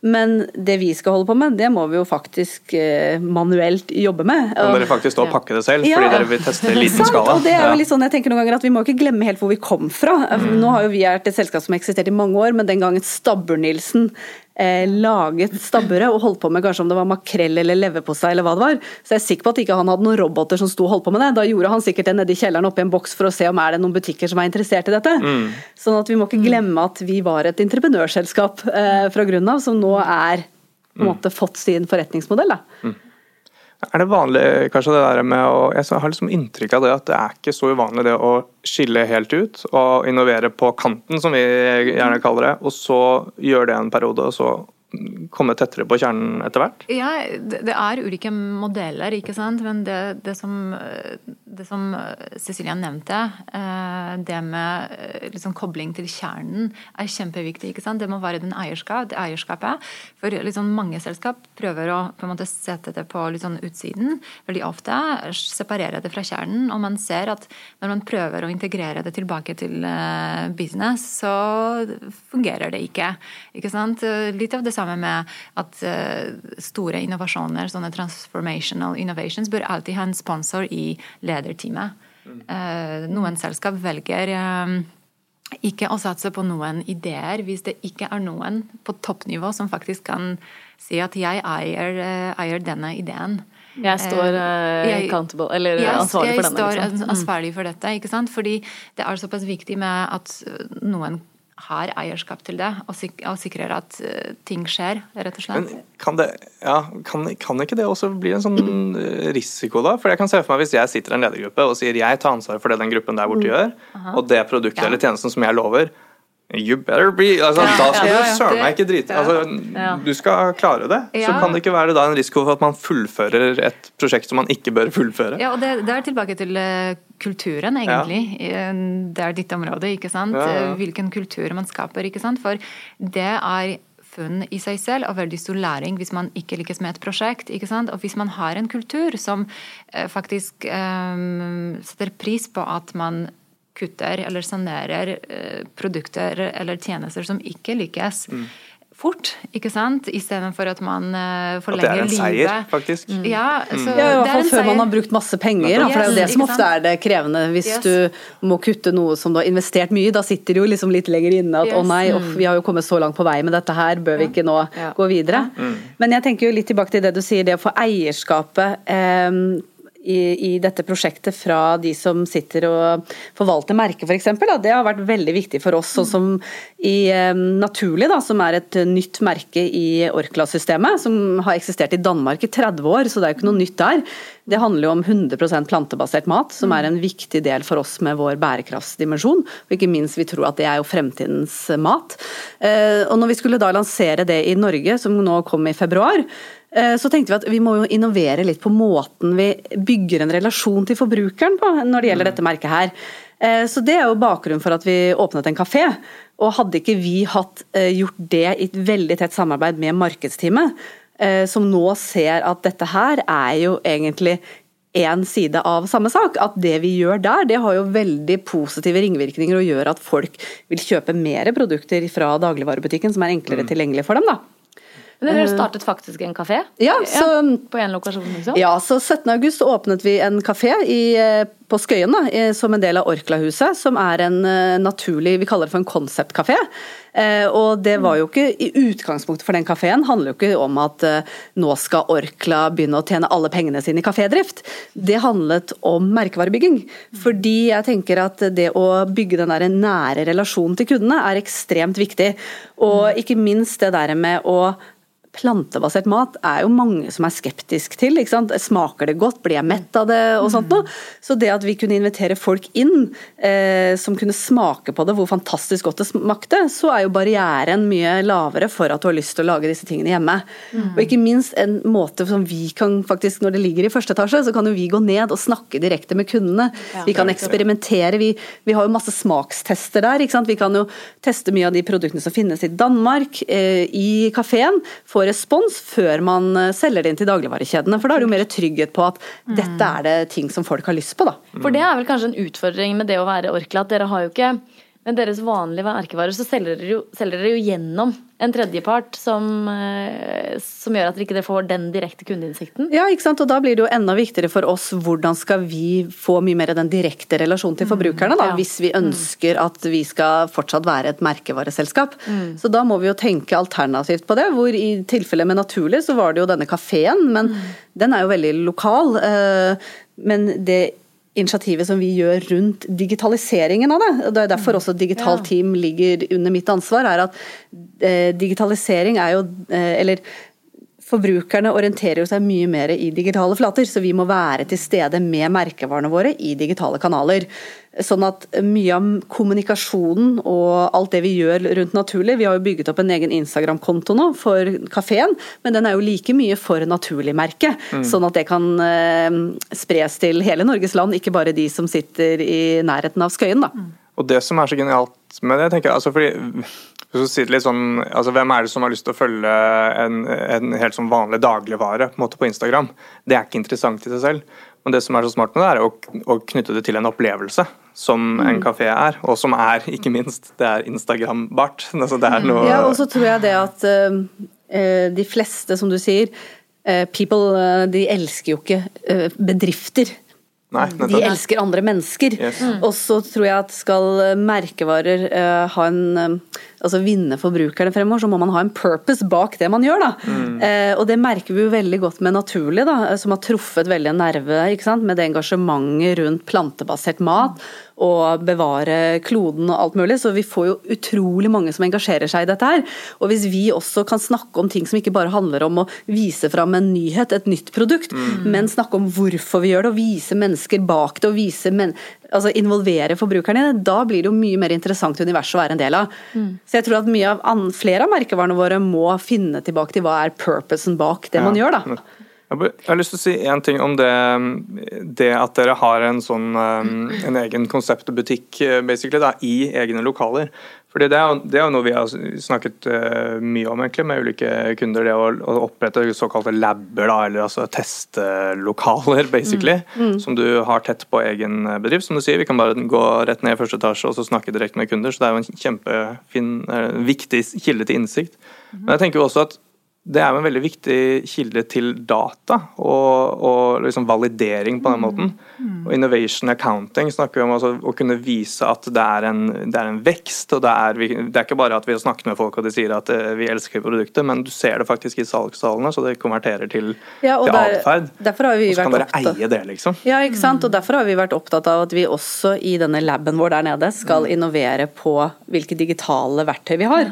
Men det vi skal holde på med, det må vi jo faktisk eh, manuelt jobbe med. Kan dere faktisk stå og pakke det selv, Ja. fordi dere vil teste i liten skala? og det er jo litt sånn, jeg tenker noen ganger at Vi må ikke glemme helt hvor vi kom fra. Mm. Nå har jo vi vært et selskap som har eksistert i mange år, men den gangen Stabber-Nilsen eh, laget stabburet og holdt på med kanskje om det var makrell eller leverpostei eller hva det var, så jeg er sikker på at ikke han hadde noen roboter som sto og holdt på med det. Da gjorde han sikkert det nede i kjelleren oppi en boks for å se om er det noen butikker som er interessert i dette. Mm. Sånn at vi må ikke glemme at vi var et entreprenørselskap eh, fra grunnen av, som nå er på Mm. en måte fått sin forretningsmodell. da. Er det vanlig kanskje det der med å Jeg har liksom inntrykk av det at det er ikke så uvanlig det å skille helt ut og innovere på kanten, som vi gjerne kaller det, og så gjøre det en periode, og så komme tettere på kjernen etter hvert? Ja, det er ulike modeller, ikke sant. Men det, det, som, det som Cecilia nevnte, eh, det med eh, liksom kobling til kjernen, er kjempeviktig. ikke sant? Det må være den eierskap, det eierskapet. For liksom mange selskap prøver å på en måte sette det på sånn utsiden. Veldig ofte separere det fra kjernen. Og man ser at når man prøver å integrere det tilbake til eh, business, så fungerer det ikke. ikke sant? Litt av det samme med at eh, store innovasjoner, sånne transformational innovations, bør alltid ha en sponsor i lederteamet. Eh, Noen selskap velger eh, ikke å satse på noen ideer hvis det ikke er noen på toppnivå som faktisk kan si at jeg eier, eier denne ideen. Jeg står jeg- eller Jeg- ansvarlig for Jeg står Liksom. ansvarlig for dette, ikke sant? fordi det er såpass viktig med at noen har eierskap til det, og, sik og sikrer at uh, ting skjer, rett og slett. Men kan, det, ja, kan, kan ikke det også bli en sånn eh, risiko, da? For jeg kan se for meg Hvis jeg sitter i en ledergruppe og sier jeg tar ansvar for det den gruppen der borte gjør, og det produktet Ja. eller tjenesten som jeg lover You better be altså, Da skal ja, du ja. søren meg ikke drite altså, Ja. Du skal klare det. Så kan det ikke være da en risiko for at man fullfører et prosjekt som man ikke bør fullføre. Ja, og det, det er tilbake til uh, kulturen, egentlig. Eh, Det er ditt område, ikke sant? Ja, ja. Eh, Hvilken kultur man skaper, ikke sant? For det er funn i seg selv og veldig stor læring hvis man ikke lykkes med et prosjekt. ikke sant? Og hvis man har en kultur som eh, faktisk um, setter pris på at man kutter eller sanerer eh, produkter eller tjenester som ikke lykkes Mm. fort, ikke sant? Istedenfor at man eh, At det er forlenger en seier, livet. faktisk. Ja, så Ja, i hvert er fall før man har brukt masse penger. Da, for det er jo det som ofte sant? er det krevende. Hvis Yes. du må kutte noe som du har investert mye i, da sitter det jo liksom litt lenger inne at Yes. å nei, off, vi har jo kommet så langt på vei med dette her, bør vi ikke nå Ja. gå videre? Men jeg tenker jo litt tilbake til det du sier, det å få eierskapet eh, i, i dette prosjektet fra de som sitter og forvalter merket f.eks. Det har vært veldig viktig for oss. Sånn som i eh, Naturlig, da, som er et nytt merke i Orkla-systemet, som har eksistert i Danmark i 30 år, så det er jo ikke noe nytt der. Det handler jo om 100% plantebasert mat, som er en viktig del for oss med vår bærekraftsdimensjon. Og ikke minst, vi tror at det er jo fremtidens mat. Eh, Og når vi skulle da lansere det i Norge, som nå kom i februar, så tenkte vi at vi må jo innovere litt på måten vi bygger en relasjon til forbrukeren på når det gjelder dette merket her. Eh, Så det er jo bakgrunnen for at vi åpnet en kafé. Og hadde ikke vi hatt eh, gjort det i et veldig tett samarbeid med markedsteamet, eh, som nå ser at dette her er jo egentlig én side av samme sak. At det vi gjør der, det har jo veldig positive ringvirkninger og gjør at folk vil kjøpe mer produkter fra dagligvarebutikken som er enklere tilgjengelig for dem. da. Men dere startet faktisk en kafé? Ja, så På én lokasjon, liksom? Ja, så 17. august åpnet vi en kafé i, eh, på Skøyen da, som en del av Orkla-huset, som er en eh, naturlig Vi kaller det for en konseptkafé. Eh, og det var jo ikke i utgangspunktet for den kafeen handler jo ikke om at eh, nå skal Orkla begynne å tjene alle pengene sine i kafédrift. Det handlet om merkevarebygging. Fordi jeg tenker at det å bygge den der nære relasjonen til kundene er ekstremt viktig. Og ikke minst det der med å plantebasert mat er jo mange som er skeptisk til. ikke sant? Smaker det godt? Blir jeg mett av det? og sånt noe. Så det at vi kunne invitere folk inn eh, som kunne smake på det, hvor fantastisk godt det smakte, så er jo barrieren mye lavere for at du har lyst til å lage disse tingene hjemme. Og ikke minst en måte som vi kan faktisk, når det ligger i første etasje, så kan jo vi gå ned og snakke direkte med kundene. vi kan eksperimentere. Vi, vi har jo masse smakstester der. ikke sant? Vi kan jo teste mye av de produktene som finnes i Danmark, eh, i kafeen. Få respons før man eh, selger det inn til dagligvarekjedene. For da er det jo mer trygghet på at dette er det ting som folk har lyst på, da. For det er vel kanskje en utfordring med det å være Orkla, at dere har jo ikke med deres vanlige merkevarer så selger dere jo, selger dere jo gjennom en tredjepart som, eh, som gjør at dere ikke får den direkte kundeinnsikten. Ja, ikke sant? og da blir det jo enda viktigere for oss hvordan skal vi få mye mer den direkte relasjonen til forbrukerne, da, Ja. hvis vi ønsker at vi skal fortsatt være et merkevareselskap. Så da må vi jo tenke alternativt på det, hvor i tilfelle med Naturlig så var det jo denne kafeen, men den er jo veldig lokal. eh, Men det initiativet som vi gjør rundt digitaliseringen av det, det er derfor også Digital Team ligger under mitt ansvar, er at eh, digitalisering er jo eh, Eller forbrukerne orienterer jo seg mye mer i digitale flater, så vi må være til stede med merkevarene våre i digitale kanaler. Sånn at mye av kommunikasjonen og alt det vi gjør rundt naturlig Vi har jo bygget opp en egen Instagram-konto nå for kafeen, men den er jo like mye for naturlig-merket. Sånn at det kan eh, spres til hele Norges land, ikke bare de som sitter i nærheten av Skøyen. da. Og det som er så genialt med det, tenker jeg altså fordi hvis du sier det litt sånn, altså Hvem er det som har lyst til å følge en, en helt sånn vanlig dagligvare på, på Instagram? Det er ikke interessant i seg selv. Men det som er så smart med det, er å, å knytte det til en opplevelse, som en kafé er. Og som er, ikke minst, det er Instagram-bart. Altså, det er noe Ja, og så tror jeg det at uh, de fleste, som du sier, uh, people uh, de elsker jo ikke bedrifter. Nei, De elsker andre mennesker. Yes. Og så tror jeg at skal merkevarer ha en altså vinne forbrukerne fremover, så må man ha en purpose bak det man gjør. da. Eh, og det merker vi jo veldig godt med Naturlig, da, som har truffet veldig en nerve ikke sant? med det engasjementet rundt plantebasert mat og bevare kloden og alt mulig. Så vi får jo utrolig mange som engasjerer seg i dette her. Og hvis vi også kan snakke om ting som ikke bare handler om å vise fram en nyhet, et nytt produkt, men snakke om hvorfor vi gjør det, og vise mennesker bak det, og vise men altså involvere forbrukerne i det, da blir det jo mye mer interessant univers å være en del av. Så jeg tror at mye av an, flere av merkevarene våre må finne tilbake til hva er purposen bak det man gjør, da. Jeg har- lyst til å si en ting om det, det at dere har en sånn en egen konseptbutikk eh, basically da, i egne lokaler. Fordi det er, jo, det er jo noe vi har snakket uh, mye om egentlig med ulike kunder. Det å, å opprette såkalte labber, da, eller altså testlokaler basically. Som du har tett på egen bedrift. Som du sier, vi kan bare gå rett ned i første etasje og så snakke direkte med kunder. Så det er jo en kjempefin, uh, viktig kilde til innsikt. Men jeg tenker jo også at det er jo en veldig viktig kilde til data og, og liksom validering på den måten. Og Innovation accounting snakker vi om altså, å kunne vise at det er en, det er en vekst. og det er, det er ikke bare at vi har snakket med folk og de sier at eh, vi elsker produktet, men du ser det faktisk i salgstallene, så det konverterer til, Ja, og til der- atferd. derfor har vi Og så kan dere opptatt- eie det, liksom. Ja, ikke sant? Og Derfor har vi vært opptatt av at vi også i denne laben vår der nede skal innovere på hvilke digitale verktøy vi har.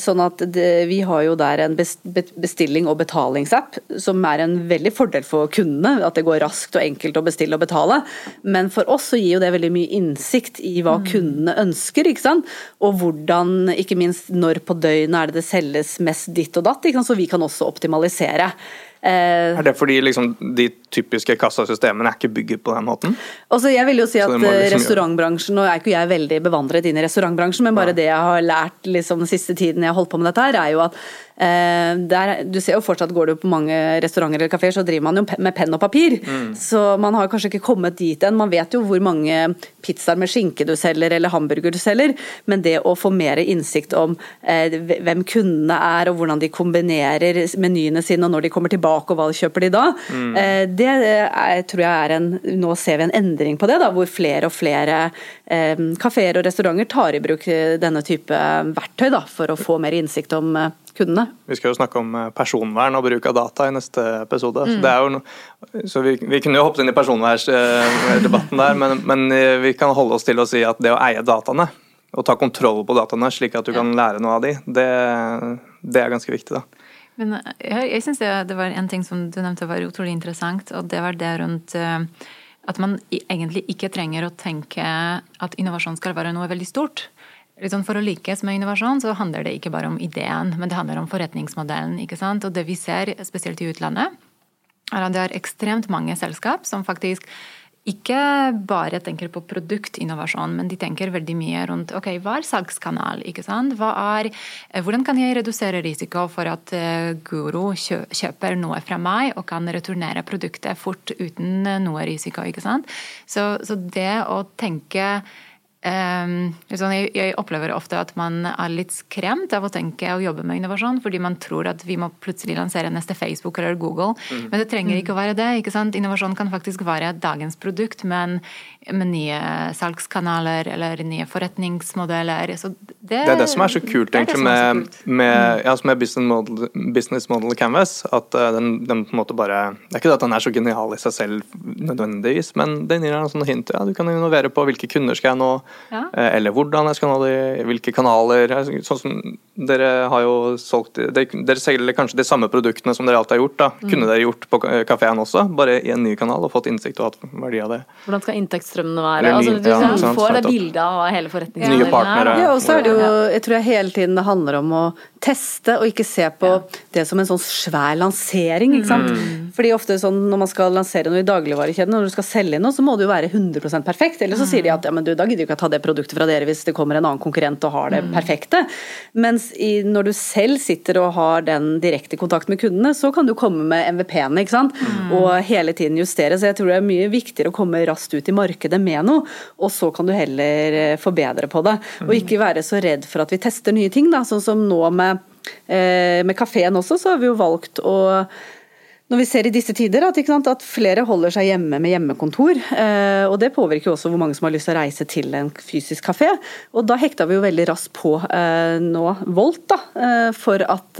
Sånn at det, Vi har jo der en bestilling- og betalingsapp som er en veldig fordel for kundene. At det går raskt og enkelt å bestille og betale. Men for oss så gir jo det veldig mye innsikt i hva kundene ønsker. ikke sant? Og hvordan, ikke minst når på døgnet er det det selges mest ditt og datt. ikke sant? Så vi kan også optimalisere. Eh, Er det fordi liksom, de typiske kassasystemene er ikke bygget på den måten? Altså, jeg vil jo si at eh, liksom restaurantbransjen, Nå er ikke jeg veldig bevandret inn i restaurantbransjen, men bare det jeg har lært liksom, den siste tiden jeg har holdt på med dette, her, er jo at der, Du ser jo fortsatt går du på mange restauranter eller kafeer, så driver man jo med penn og papir. Så man har kanskje ikke kommet dit enn. Man vet jo hvor mange pizzaer med skinke du selger, eller hamburger du selger, men det å få mer innsikt om eh, hvem kundene er, og hvordan de kombinerer menyene sine, og når de kommer tilbake, og hva kjøper de da, eh, det er, tror jeg er en Nå ser vi en endring på det, da, hvor flere og flere eh, kafeer og restauranter tar i bruk eh, denne type verktøy da, for å få mer innsikt om eh, kundene. Vi skal jo snakke om eh, personvern og bruk av data i neste episode. Så, det er jo no så vi, vi kunne jo hoppet inn i personverndebatten der, men, men eh, vi kan holde oss til å si at det å eie dataene og ta kontroll på dataene slik at du kan lære noe av de, det, det er ganske viktig. da. Men eh, jeg, jeg syns det, det var en ting som du nevnte var utrolig interessant, og det var det rundt eh, at man egentlig ikke trenger å tenke at innovasjon skal være noe veldig stort. Liksom for å lykkes med innovasjon så handler det ikke bare om ideen, men det handler om forretningsmodellen. ikke sant? Og det vi ser, spesielt i utlandet, er at det er ekstremt mange selskap som faktisk ikke bare tenker på produktinnovasjon, men de tenker veldig mye rundt ok, hva er salgskanal? ikke sant? Er, eh, hvordan kan jeg redusere risiko for at eh, Guro kjøper noe fra meg og kan returnere produktet fort uten eh, noe risiko? ikke sant? Så, så det å tenke jeg, jeg, opplever ofte at man er litt skremt av å tenke og jobbe med innovasjon, fordi man tror at vi må plutselig lansere neste Facebook eller Google. Mm. Men det trenger ikke å være det. ikke sant? Innovasjon kan faktisk være dagens produkt, men med nye salgskanaler eller nye forretningsmodeller. Så det, det er det som er så kult egentlig med, med, ja, med business, model, business model Canvas. at uh, den, den, på en måte bare, Det er ikke det at den er så genial i seg selv nødvendigvis, men den gir deg noen hint. ja, Du kan innovere på hvilke kunder skal jeg nå, ja. uh, eller hvordan jeg skal nå de, hvilke kanaler. sånn som Dere har jo solgt Dere, dere selger kanskje de samme produktene som dere alltid har gjort. da, mm. Kunne dere gjort på kafeen også, bare i en ny kanal og fått innsikt og hatt verdi av det. Hvordan skal inntektsstrømmene være? Altså, du ja, sant, får det bildet av hele forretningen. Nye partnere. Ja, og så er det jo, jeg tror jeg hele tiden det handler om å teste og ikke se på det som en sånn svær lansering. ikke sant? Mm. Fordi ofte sånn når man skal lansere noe i dagligvarekjeden, når du skal selge noe, så må det jo være 100% perfekt. Eller så sier de at ja, men du, da gidder du ikke å ta det produktet fra dere hvis det kommer en annen konkurrent og har det mm. perfekte. Mens i, når du selv sitter og har den direkte kontakt med kundene, så kan du komme med MVP-ene ikke sant? Mm. og hele tiden justere. Så jeg tror det er mye viktigere å komme raskt ut i markedet med noe, og så kan du heller eh, forbedre på det. Og ikke være så redd for at vi tester nye ting, da, sånn som nå med Eh, med kafeen også, så har vi jo valgt å når vi ser i disse tider at, sant, at, flere holder seg hjemme med hjemmekontor. Eh, og Det påvirker jo også hvor mange som har lyst til å reise til en fysisk kafé. Og Da hekta vi jo veldig raskt på eh, nå Volt, da, eh, for at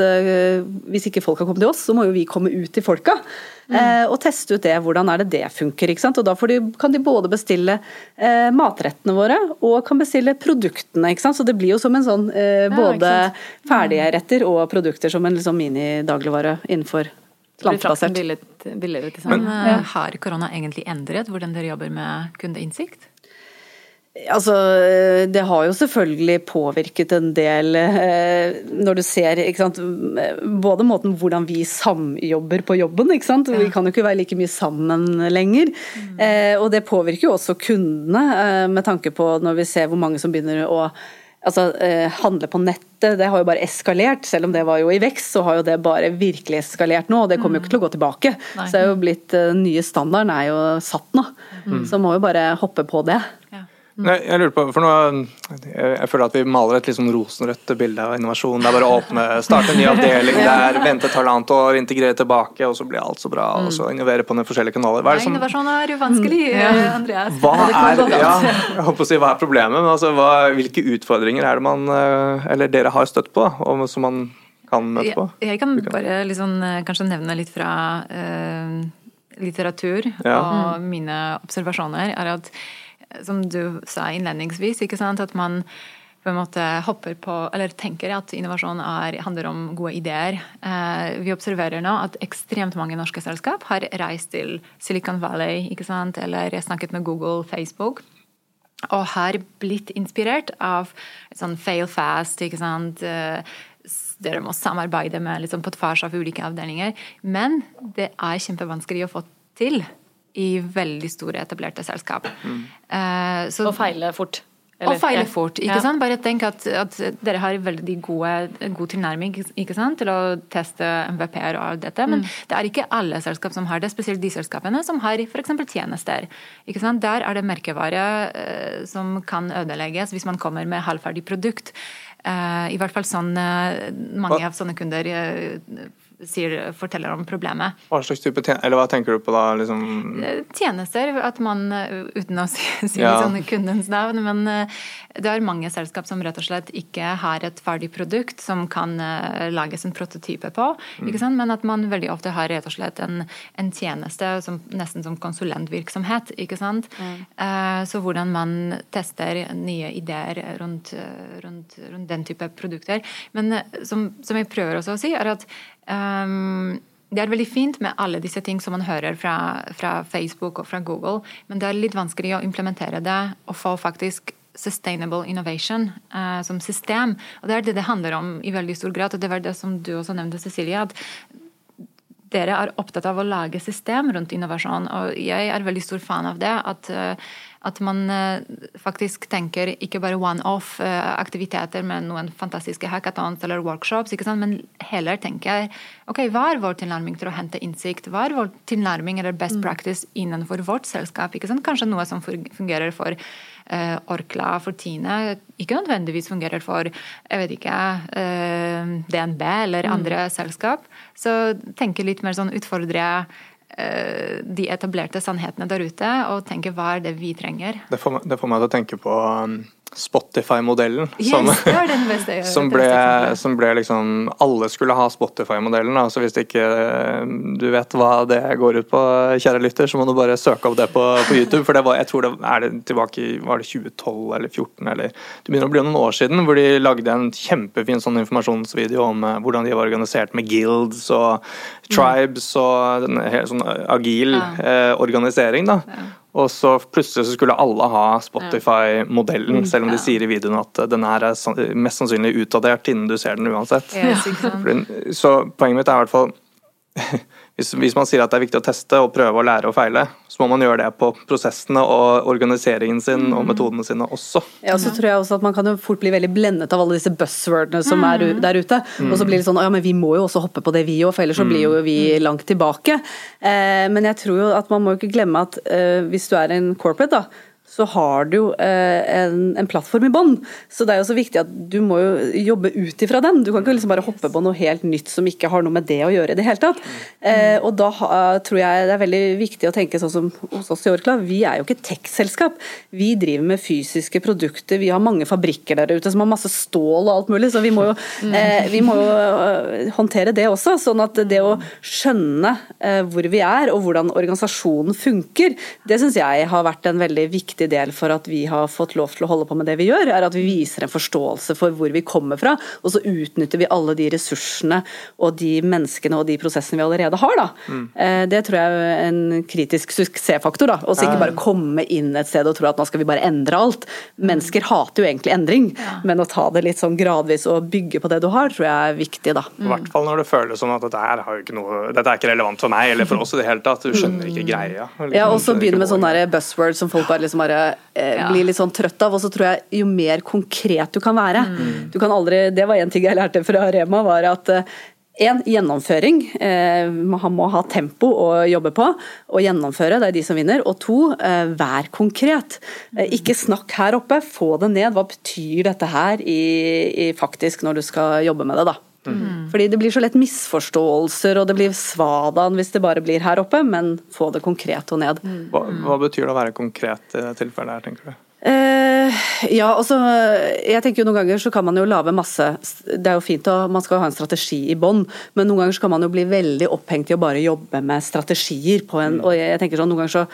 hvis ikke folk har kommet til oss, så må jo vi komme ut til folka. Mm. og teste ut det, hvordan er det det funker. ikke sant? Og Da de, kan de både bestille eh, matrettene våre og kan bestille produktene. ikke sant? Så det blir jo som en sånn både ferdige retter og produkter som en liksom mini-dagligvare innenfor plantebasert. Billigere, liksom. Men ja. har korona egentlig endret hvordan dere jobber med kundeinnsikt? Altså, Det har jo selvfølgelig påvirket en del eh, når du ser sant, både måten hvordan vi samjobber på jobben. ikke sant? Vi kan jo ikke være like mye sammen lenger. Mm. Eh, og det påvirker jo også kundene, eh, med tanke på når vi ser hvor mange som begynner å altså, eh, handle på nettet, det har jo bare eskalert. Selv om det var jo i vekst, så har jo det bare virkelig eskalert nå. Og det kommer jo ikke til å gå tilbake. Nei. Så det er jo blitt, den eh, nye standarden er jo satt nå. Mm. Så må jo bare hoppe på det. Ja. Nei, jeg lurer på, for nå, jeg føler at vi maler et litt sånn rosenrødt bilde av innovasjon. Det er bare å åpne, starte en ny avdeling der, vente et halvannet år, integrere tilbake, og så blir alt så bra. og så Innovere på de forskjellige kanaler. Hva er som, innovasjon er uvanskelig, vanskelig, mm. Andreas. Hva er, ja, jeg håper å si, hva er problemet? Men altså, hva, hvilke utfordringer er det man, eh, eller dere har støtt på, og som man kan møte på? Jeg, jeg kan bare liksom, kanskje nevne litt fra uh, litteratur ja. og mine observasjoner. er at som du sa innledningsvis, at man på en måte hopper på, eller tenker at innovasjon er, handler om gode ideer. Eh, vi observerer nå at ekstremt mange norske selskap har reist til Silicon Valley eller snakket med Google, Facebook. Og har blitt inspirert av sånn fail fast. ikke sant? Eh, dere må samarbeide med liksom, på tvers av ulike avdelinger. Men det er kjempevanskelig å få til i veldig store, etablerte selskap. Mm. Uh, så, og feile fort. Eller, og feile fort. ikke ja. sant? Bare tenk at, at, dere har veldig gode, god tilnærming ikke sant? til å teste MVP-er og alt dette, men mm. det er ikke alle selskap som har det, spesielt de selskapene som har f.eks. tjenester. ikke sant? Der er det merkevare uh, som kan ødelegges hvis man kommer med halvferdig produkt. Uh, I hvert fall sånn mange av sånne kunder sier, forteller om problemet. Hva slags type tjenester, eller hva tenker du på da? Liksom? Eh, tjenester, at man, eh, uten å si, si ja. sånn kundens navn, men eh, det er mange selskap som rett og slett ikke har et ferdig produkt som kan lages en prototype på, mm. men at man veldig ofte har rett og slett en, en tjeneste som, nesten som konsulentvirksomhet. ikke sant? Mm. Så hvordan man tester nye ideer rundt, rundt, rundt den type produkter. Men som, som jeg prøver også å si, er at Um, det er veldig fint med alle disse ting som man hører fra, fra, Facebook og fra Google, men det er litt vanskelig å implementere det og få faktisk sustainable innovation uh, som system. Og Det er det det handler om i veldig stor grad. og Det var det som du også nevnte, Cecilie. at dere er opptatt av å lage system rundt innovasjon, og jeg er veldig stor fan av det. At, uh, At man eh, faktisk tenker ikke bare one-off-aktiviteter med noen fantastiske hackathons eller workshops, men heller tenker ok, hva er vår tilnærming til å hente innsikt? Hva er vår tilnærming eller best practice innenfor vårt selskap? Kanskje noe som fungerer for uh, Orkla for Tine, ikke nødvendigvis fungerer for jeg vet ikke, DNB eller andre mm. selskap. Så tenke litt mer sånn utfordre Eh, de etablerte sannhetene der ute, og tenke hva er det vi trenger. Det får, det får meg til å tenke på um, Spotify-modellen. Yes, som, som, som, ble, liksom Alle skulle ha Spotify-modellen. Så hvis ikke eh, du vet hva det går ut på, kjære lytter, så må du bare søke opp det på, på YouTube. For det var, jeg tror det er det tilbake i var det 2012 eller 2014 eller Det begynner å bli noen år siden hvor de lagde en kjempefin sånn informasjonsvideo om uh, hvordan de var organisert med guilds og tribes og en helt sånn agil ja. uh, organisering. da. Ja. Og så plutselig så skulle alle ha Spotify-modellen, selv om de sier i videoen at den her er mest sannsynlig utdatert innen du ser den uansett. så poenget mitt er i hvert fall hvis, hvis, man sier at det er viktig å teste og prøve å lære og feile, så må man gjøre det på prosessene og organiseringen sin og mm. metodene sine også. Ja, så tror jeg også at Man kan jo fort bli veldig blendet av alle disse buzzwordene som er mm. der ute. Og så blir det sånn ja, men vi må jo også hoppe på det vi òg, for ellers så blir jo mm. vi langt tilbake. Eh, men jeg tror jo at man må ikke glemme at eh, hvis du er en corporate, da, så har du jo eh, en, en, plattform i bånn. Så det er jo så viktig at du må jo jobbe ut ifra den. Du kan ikke liksom bare hoppe på noe helt nytt som ikke har noe med det å gjøre i det hele tatt. Eh, og da tror jeg det er veldig viktig å tenke sånn som hos oss i Orkla. Vi er jo ikke tech-selskap. Vi driver med fysiske produkter. Vi har mange fabrikker der ute som har masse stål og alt mulig, så vi må jo, eh, vi må jo eh, håndtere det også. Sånn at det å skjønne eh, hvor vi er og hvordan organisasjonen funker, det syns jeg har vært en veldig viktig viktig del for at vi har fått lov til å holde på med det vi gjør, er at vi viser en forståelse for hvor vi kommer fra, og så utnytter vi alle de ressursene og de menneskene og de prosessene vi allerede har. Da. Mm. Eh, det tror jeg er en kritisk suksessfaktor. da, Og så ikke bare komme inn et sted og tro at nå skal vi bare endre alt. Mennesker hater jo egentlig endring, ja. men å ta det litt sånn gradvis og bygge på det du har, tror jeg er viktig. da. I hvert fall når det føles sånn at dette, her har jo ikke noe, dette er ikke relevant for meg eller for oss i det hele tatt. Du skjønner ikke greia. Liksom, ja, og så begynne med sånne buzzwords som folk bare liksom bare eh, ja. blir litt sånn trøtt av. Og så tror jeg jo mer konkret du kan være mm. Du kan aldri Det var en ting jeg lærte fra Rema, var at en, eh, gjennomføring. Eh, man må ha tempo å jobbe på og gjennomføre, det er de som vinner. Og to, eh, vær konkret. Eh, ikke snakk her oppe, få det ned. Hva betyr dette her i, i faktisk når du skal jobbe med det, da. Mm. Fordi det blir så lett misforståelser, og det blir svadaen hvis det bare blir her oppe, men få det konkret og ned. Mm. Hva, hva, betyr det å være konkret i det tilfellet her, tenker du? Eh, ja, altså jeg tenker jo Noen ganger så kan man jo lage masse Det er jo fint å man skal ha en strategi i bånn, men noen ganger så kan man jo bli veldig opphengt i å bare jobbe med strategier. på en, mm. og jeg tenker sånn, noen ganger så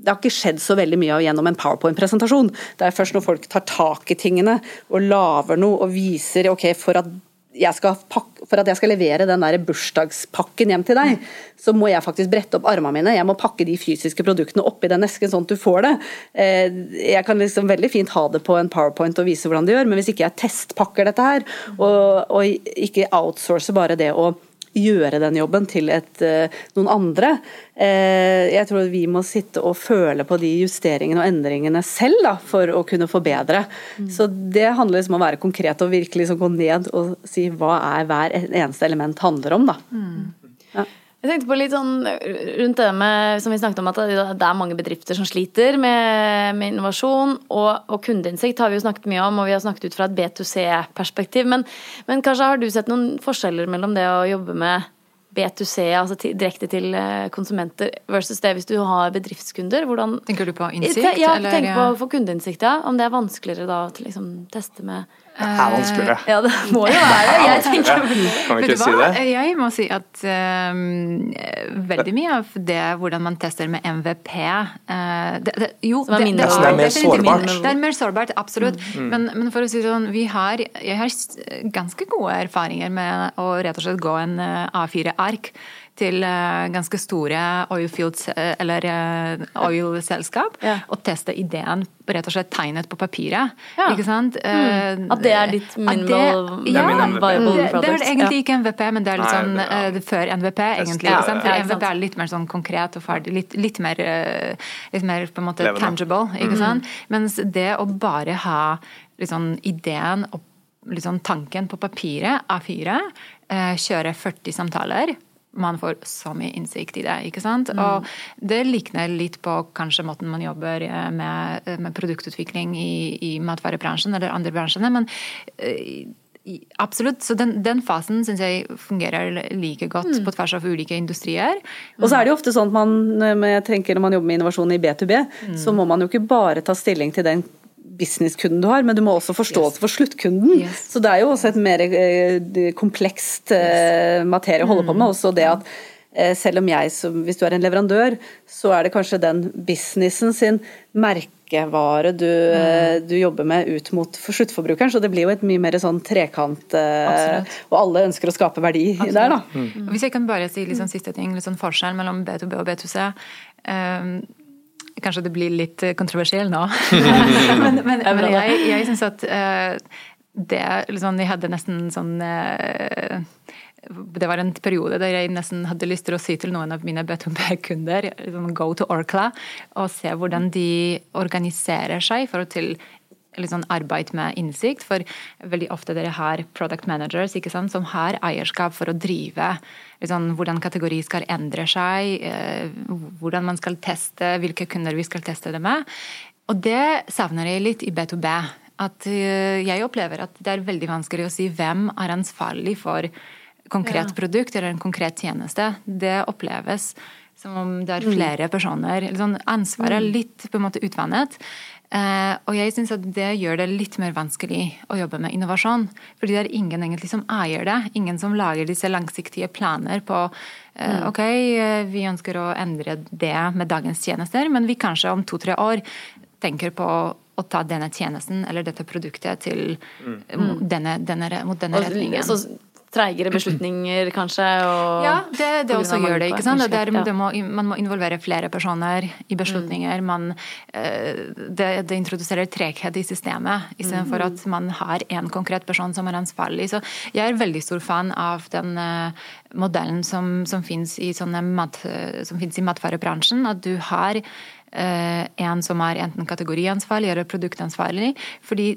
det har ikke skjedd så veldig mye gjennom en powerpoint-presentasjon. Det er først når folk tar tak i tingene og lager noe og viser ok, for at pakke, for at jeg skal levere den der bursdagspakken hjem til deg, så må jeg faktisk brette opp armene mine. Jeg må pakke de fysiske produktene oppi den esken sånn at du får det. Eh, jeg kan liksom veldig fint ha det på en powerpoint og vise hvordan det gjør, men hvis ikke jeg testpakker dette her, og, og ikke outsourcer bare det å gjøre den jobben til et, eh, noen andre. Eh, jeg tror vi må sitte og føle på de justeringene og endringene selv da, for å kunne forbedre. Mm. Så Det handler liksom om å være konkret og virkelig liksom gå ned og si hva er hver eneste element handler om. da. Mm. Ja. Jeg tenkte på litt sånn rundt det med som vi snakket om at det er mange bedrifter som sliter med, med innovasjon. Og, og, kundeinnsikt har vi jo snakket mye om, og vi har snakket ut fra et B2C-perspektiv. Men, men, kanskje har du sett noen forskjeller mellom det å jobbe med B2C, altså til, direkte til eh, konsumenter, versus det hvis du har bedriftskunder? Hvordan, tenker du på innsikt? Ja, tenker på for kundeinnsikt, ja. Om det er vanskeligere da å liksom, teste med det er vanskeligere. Ja, det må jo være det. Jeg tenker Kan vi ikke si det? Jeg må si at um, veldig mye av det hvordan man tester med MVP uh, eh, det, det, Jo, det, det, det, er mer sårbart. Det er mer sårbart, absolutt. Mm. Men, men, for å si sånn, vi har, jeg har ganske gode erfaringer med å rett og slett gå en eh, A4-ark til uh, ganske store oilfields eller uh, oil-selskap Ja. og teste ideen rett og slett tegnet på papiret. Ja. Ikke sant? Mm. At det er ditt minimal- Det ja, viable det, det er egentlig ikke MVP, men det er litt Nei, sånn eh, før MVP, egentlig. Ikke sant? For. MVP er litt mer sånn konkret og ferdig. Litt, litt, mer, eh, litt mer på en måte Levende. tangible. Ikke sant? Mens det å bare ha liksom, ideen og liksom, tanken på papiret, A4, eh, kjøre 40 samtaler man får så mye innsikt i det. ikke sant? Og det likner litt på kanskje måten man jobber eh, med, med produktutvikling i, i matvarebransjen eller andre bransjene. men eh, Absolutt. Så den, den fasen syns jeg fungerer like godt på tvers av ulike industrier. Og så er det jo ofte sånn at man, eh, tenker når man jobber med innovasjon i B2B, så må man jo ikke bare ta stilling til den businesskunden du har, men du må også forståelse for sluttkunden. Yes. Så det er jo også et mer eh, komplekst eh, materie å holde på med. Også det at eh, selv om jeg, som, hvis du er en leverandør, så er det kanskje den businessen sin merkevare du, mm. du jobber med ut mot for sluttforbrukeren, så det blir jo et mye mer sånn trekant eh, Absolutt. Og alle ønsker å skape verdi der, da. Mm. Hvis jeg kan bare si sånn siste ting, litt sånn forskjell mellom B2B og B2C. ehm, kanskje det blir litt eh, kontroversiell nå. men men, men jeg, jeg syns at uh, det liksom, Jeg hadde nesten sånn uh, det var en periode der jeg nesten hadde lyst til å si til noen av mine B2B-kunder liksom, go to Orkla og se hvordan de organiserer seg for å til sånn arbeid med innsikt. For veldig ofte dere har product managers sant, som har eierskap for å drive liksom, hvordan kategori skal endre seg, eh, hvordan man skal teste, hvilke kunder vi skal teste det med. Og det savner jeg litt i B2B. At eh, jeg opplever at det er veldig vanskelig å si hvem er ansvarlig for konkret produkt eller en konkret tjeneste. Det oppleves som om det er flere personer. Liksom, ansvaret er litt på en måte utvannet. Eh, og jeg syns at det gjør det litt mer vanskelig å jobbe med innovasjon. Fordi det er ingen egentlig som eier det. Ingen som lager disse langsiktige planer på eh, ok, eh, vi ønsker å endre det med dagens tjenester, men vi kanskje om to-tre år tenker på å ta denne tjenesten eller dette produktet til mot, denne, denne, mot denne retningen. Og så treigere beslutninger, kanskje? Og Ja, det, det også gjør det. ikke sant? Det er, det må, man må involvere flere personer i beslutninger. Man, eh, det, det introduserer treghet i systemet, istedenfor at man har en konkret person som er ansvarlig. Så jeg er veldig stor fan av den eh, modellen som, som fins i, mat, som finnes i matvarebransjen. At du har eh, en som er enten kategoriansvarlig eller produktansvarlig. fordi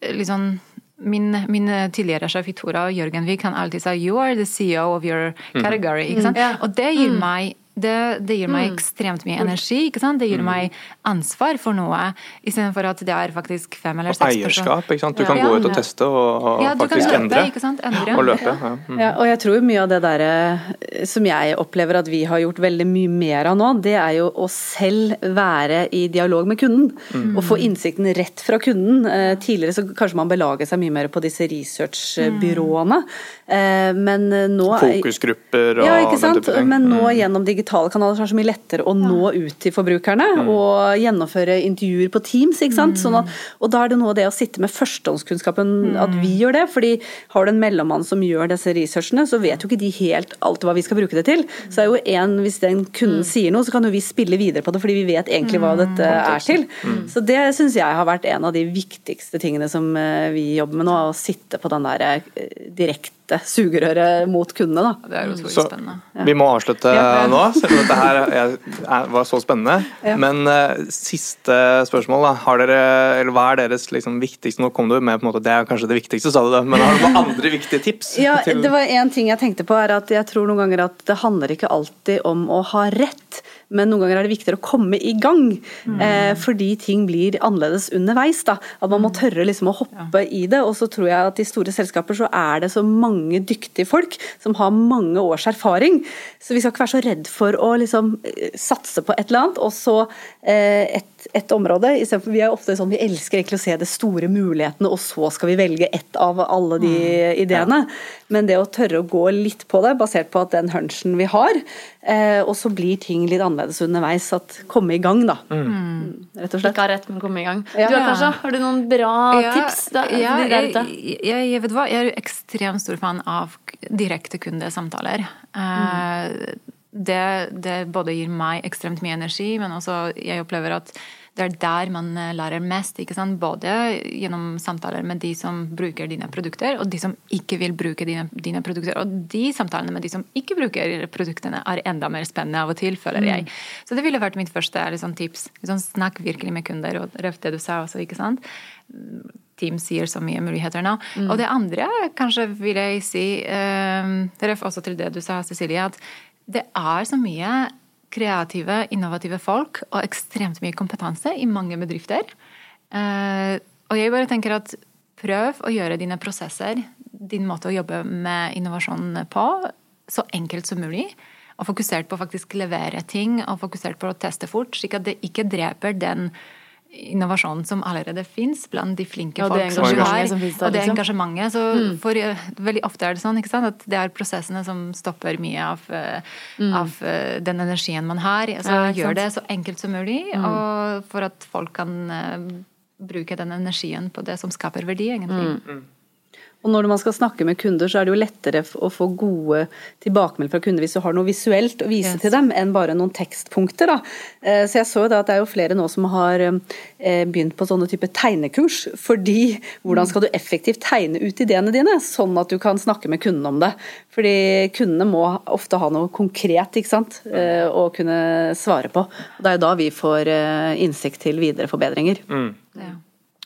eh, liksom Min, min tidligere sjef i Tora, Jørgen Wiik, han alltid sa 'you are the CEO of your category'. Ikke sant? Ja. Og det gir meg det, det gir meg ekstremt mye energi. ikke sant? Det gir meg ansvar for noe, istedenfor at det er faktisk fem eller Og seks personer. eierskap. ikke sant? Du kan Ja. gå ut og teste og, og Ja, du kan faktisk løpe, endre. ikke sant? Endre. Og løpe. Ja. Mm. Ja, og jeg tror mye av det der eh, som jeg opplever at vi har gjort veldig mye mer av nå, det er jo å selv være i dialog med kunden. Og få innsikten rett fra kunden. Eh, Tidligere så kanskje man belaget seg mye mer på disse researchbyråene, Eh, men nå Fokusgrupper og ja, ikke sant? Men nå gjennom gjennom digitale kanaler så er det så mye lettere å nå ut til forbrukerne Mm. og gjennomføre intervjuer på Teams. ikke sant? Sånn at, og da er det noe av det å sitte med førstehåndskunnskapen, at Mm. vi gjør det. fordi har du en mellommann som gjør disse researchene, så vet jo ikke de helt alltid hva vi skal bruke det til. Så er jo en, Hvis den Mm. kunden sier noe, så kan jo vi spille videre på det, fordi vi vet egentlig hva dette er til. Mm. Så det syns jeg har vært en av de viktigste tingene som eh, vi jobber med nå, å sitte på den der eh, direkte sugerøret mot kundene. da. Det er utrolig Så spennende. vi må avslutte Ja. nå, selv om dette her er, er, var så spennende. Men uh, siste spørsmål, da. Har dere, eller hva er deres liksom, viktigste Nå kom du med på en måte, det er kanskje det viktigste, sa du det, men har du noen andre viktige tips? Ja, til- det var en ting jeg tenkte på, er at jeg tror noen ganger at det handler ikke alltid om å ha rett, men noen ganger er det viktigere å komme i gang. Eh, fordi ting blir annerledes underveis. da. At man må tørre liksom å hoppe i det. Og så tror jeg at i store selskaper så er det så mange dyktige folk som har mange års erfaring. Så vi skal ikke være så redd for å liksom eh, satse på et eller annet, og så eh, et, et område. For vi er ofte sånn vi elsker egentlig å se de store mulighetene, og så skal vi velge ett av alle de ideene. Men det å tørre å gå litt på det, basert på at den hunchen vi har, eh, og så blir ting litt annerledes underveis. At komme i gang, da. Mm, Rett og slett. Ikke ha rett, men komme i gang. Ja. Du har kanskje, har du noen bra Ja, tips? Da, ja, der jeg, jeg, jeg vet hva, jeg er jo ekstremt stor fan av direkte kundesamtaler. Mm. Det, det, både gir meg ekstremt mye energi, men også jeg opplever at det er der man eh, lærer mest. ikke sant? Både gjennom samtaler med de som bruker dine produkter, og de som ikke vil bruke dine, dine produkter. Og de samtalene med de som ikke bruker produktene, er enda mer spennende av og til, føler jeg. Mm. Så det ville vært mitt første liksom, tips. Liksom, snakk virkelig med kunder, og røft det du sa også, ikke sant. Team sier så mye muligheter nå. Mm. Og det andre, kanskje vil jeg si, eh, ref også til det du sa, Cecilie, at det er så mye kreative, innovative folk og ekstremt mye kompetanse i mange bedrifter. Eh, og jeg bare tenker at prøv å gjøre dine prosesser, din måte å jobbe med innovasjon på, så enkelt som mulig. Og fokusert på å faktisk levere ting og fokusert på å teste fort, slik at det ikke dreper den innovasjonen som allerede fins blant de flinke folk som du har. Som der, og det liksom. engasjementet. Så mm. for, eh, veldig ofte er det sånn at det er prosessene som stopper mye av, eh, mm. av eh, den energien man har. Så ja, gjør det så enkelt som mulig, mm. og for at folk kan uh, bruke den energien på det som skaper verdi, egentlig. Mm. mm. Og når man skal snakke med kunder, så er det jo lettere å få gode tilbakemeldinger fra kunder hvis du har noe visuelt å vise yes. til dem, enn bare noen tekstpunkter. Da. Eh, så jeg så jo da at det er jo flere nå som har eh, begynt på sånne type tegnekurs. Fordi hvordan skal du effektivt tegne ut ideene dine, sånn at du kan snakke med kundene om det. Fordi kundene må ofte ha noe konkret ikke sant, eh, å kunne svare på. Og det er jo da vi får innsikt til videre forbedringer. Mm. Ja.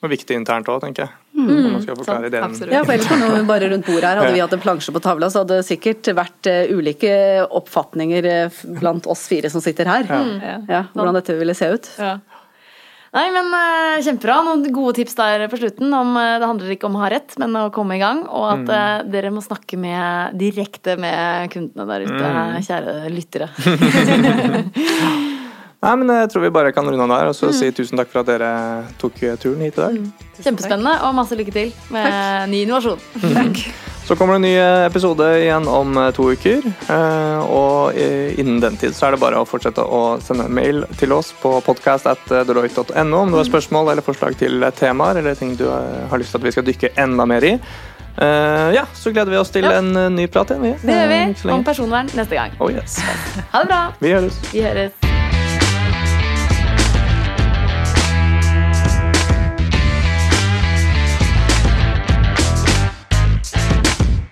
Og viktig internt òg, tenker jeg. Mm. Man skal forklare ideen. Ja, for ellers vi bare rundt bordet her, hadde vi hatt en plansje på tavla, så hadde det sikkert vært uh, ulike oppfatninger uh, blant oss fire som sitter her. Ja. Ja, hvordan dette ville se ut. Ja. Nei, men uh, Kjempebra. Noen gode tips der på slutten. om Det handler ikke om å ha rett, men å komme i gang. Og at mm. dere må snakke med, direkte med kundene der ute, mm. kjære lyttere. Nei, men Jeg tror vi bare kan runde av der og så mm. si tusen takk for at dere tok turen hit i dag. Mm. Kjempespennende, og masse lykke til med takk. ny innovasjon. Takk. Så kommer det en ny eh, episode igjen om eh, to uker. Eh, og innen den tid så er det bare å fortsette å sende mail til oss på podcast.deloitte.no om du har spørsmål eller forslag til temaer eller ting du har lyst til at vi skal dykke enda mer i. ja, så gleder vi oss til ja. en ny prat igjen. Det gjør vi. Om personvern neste gang. Oh, yes. Ha det bra. Vi høres. Vi høres.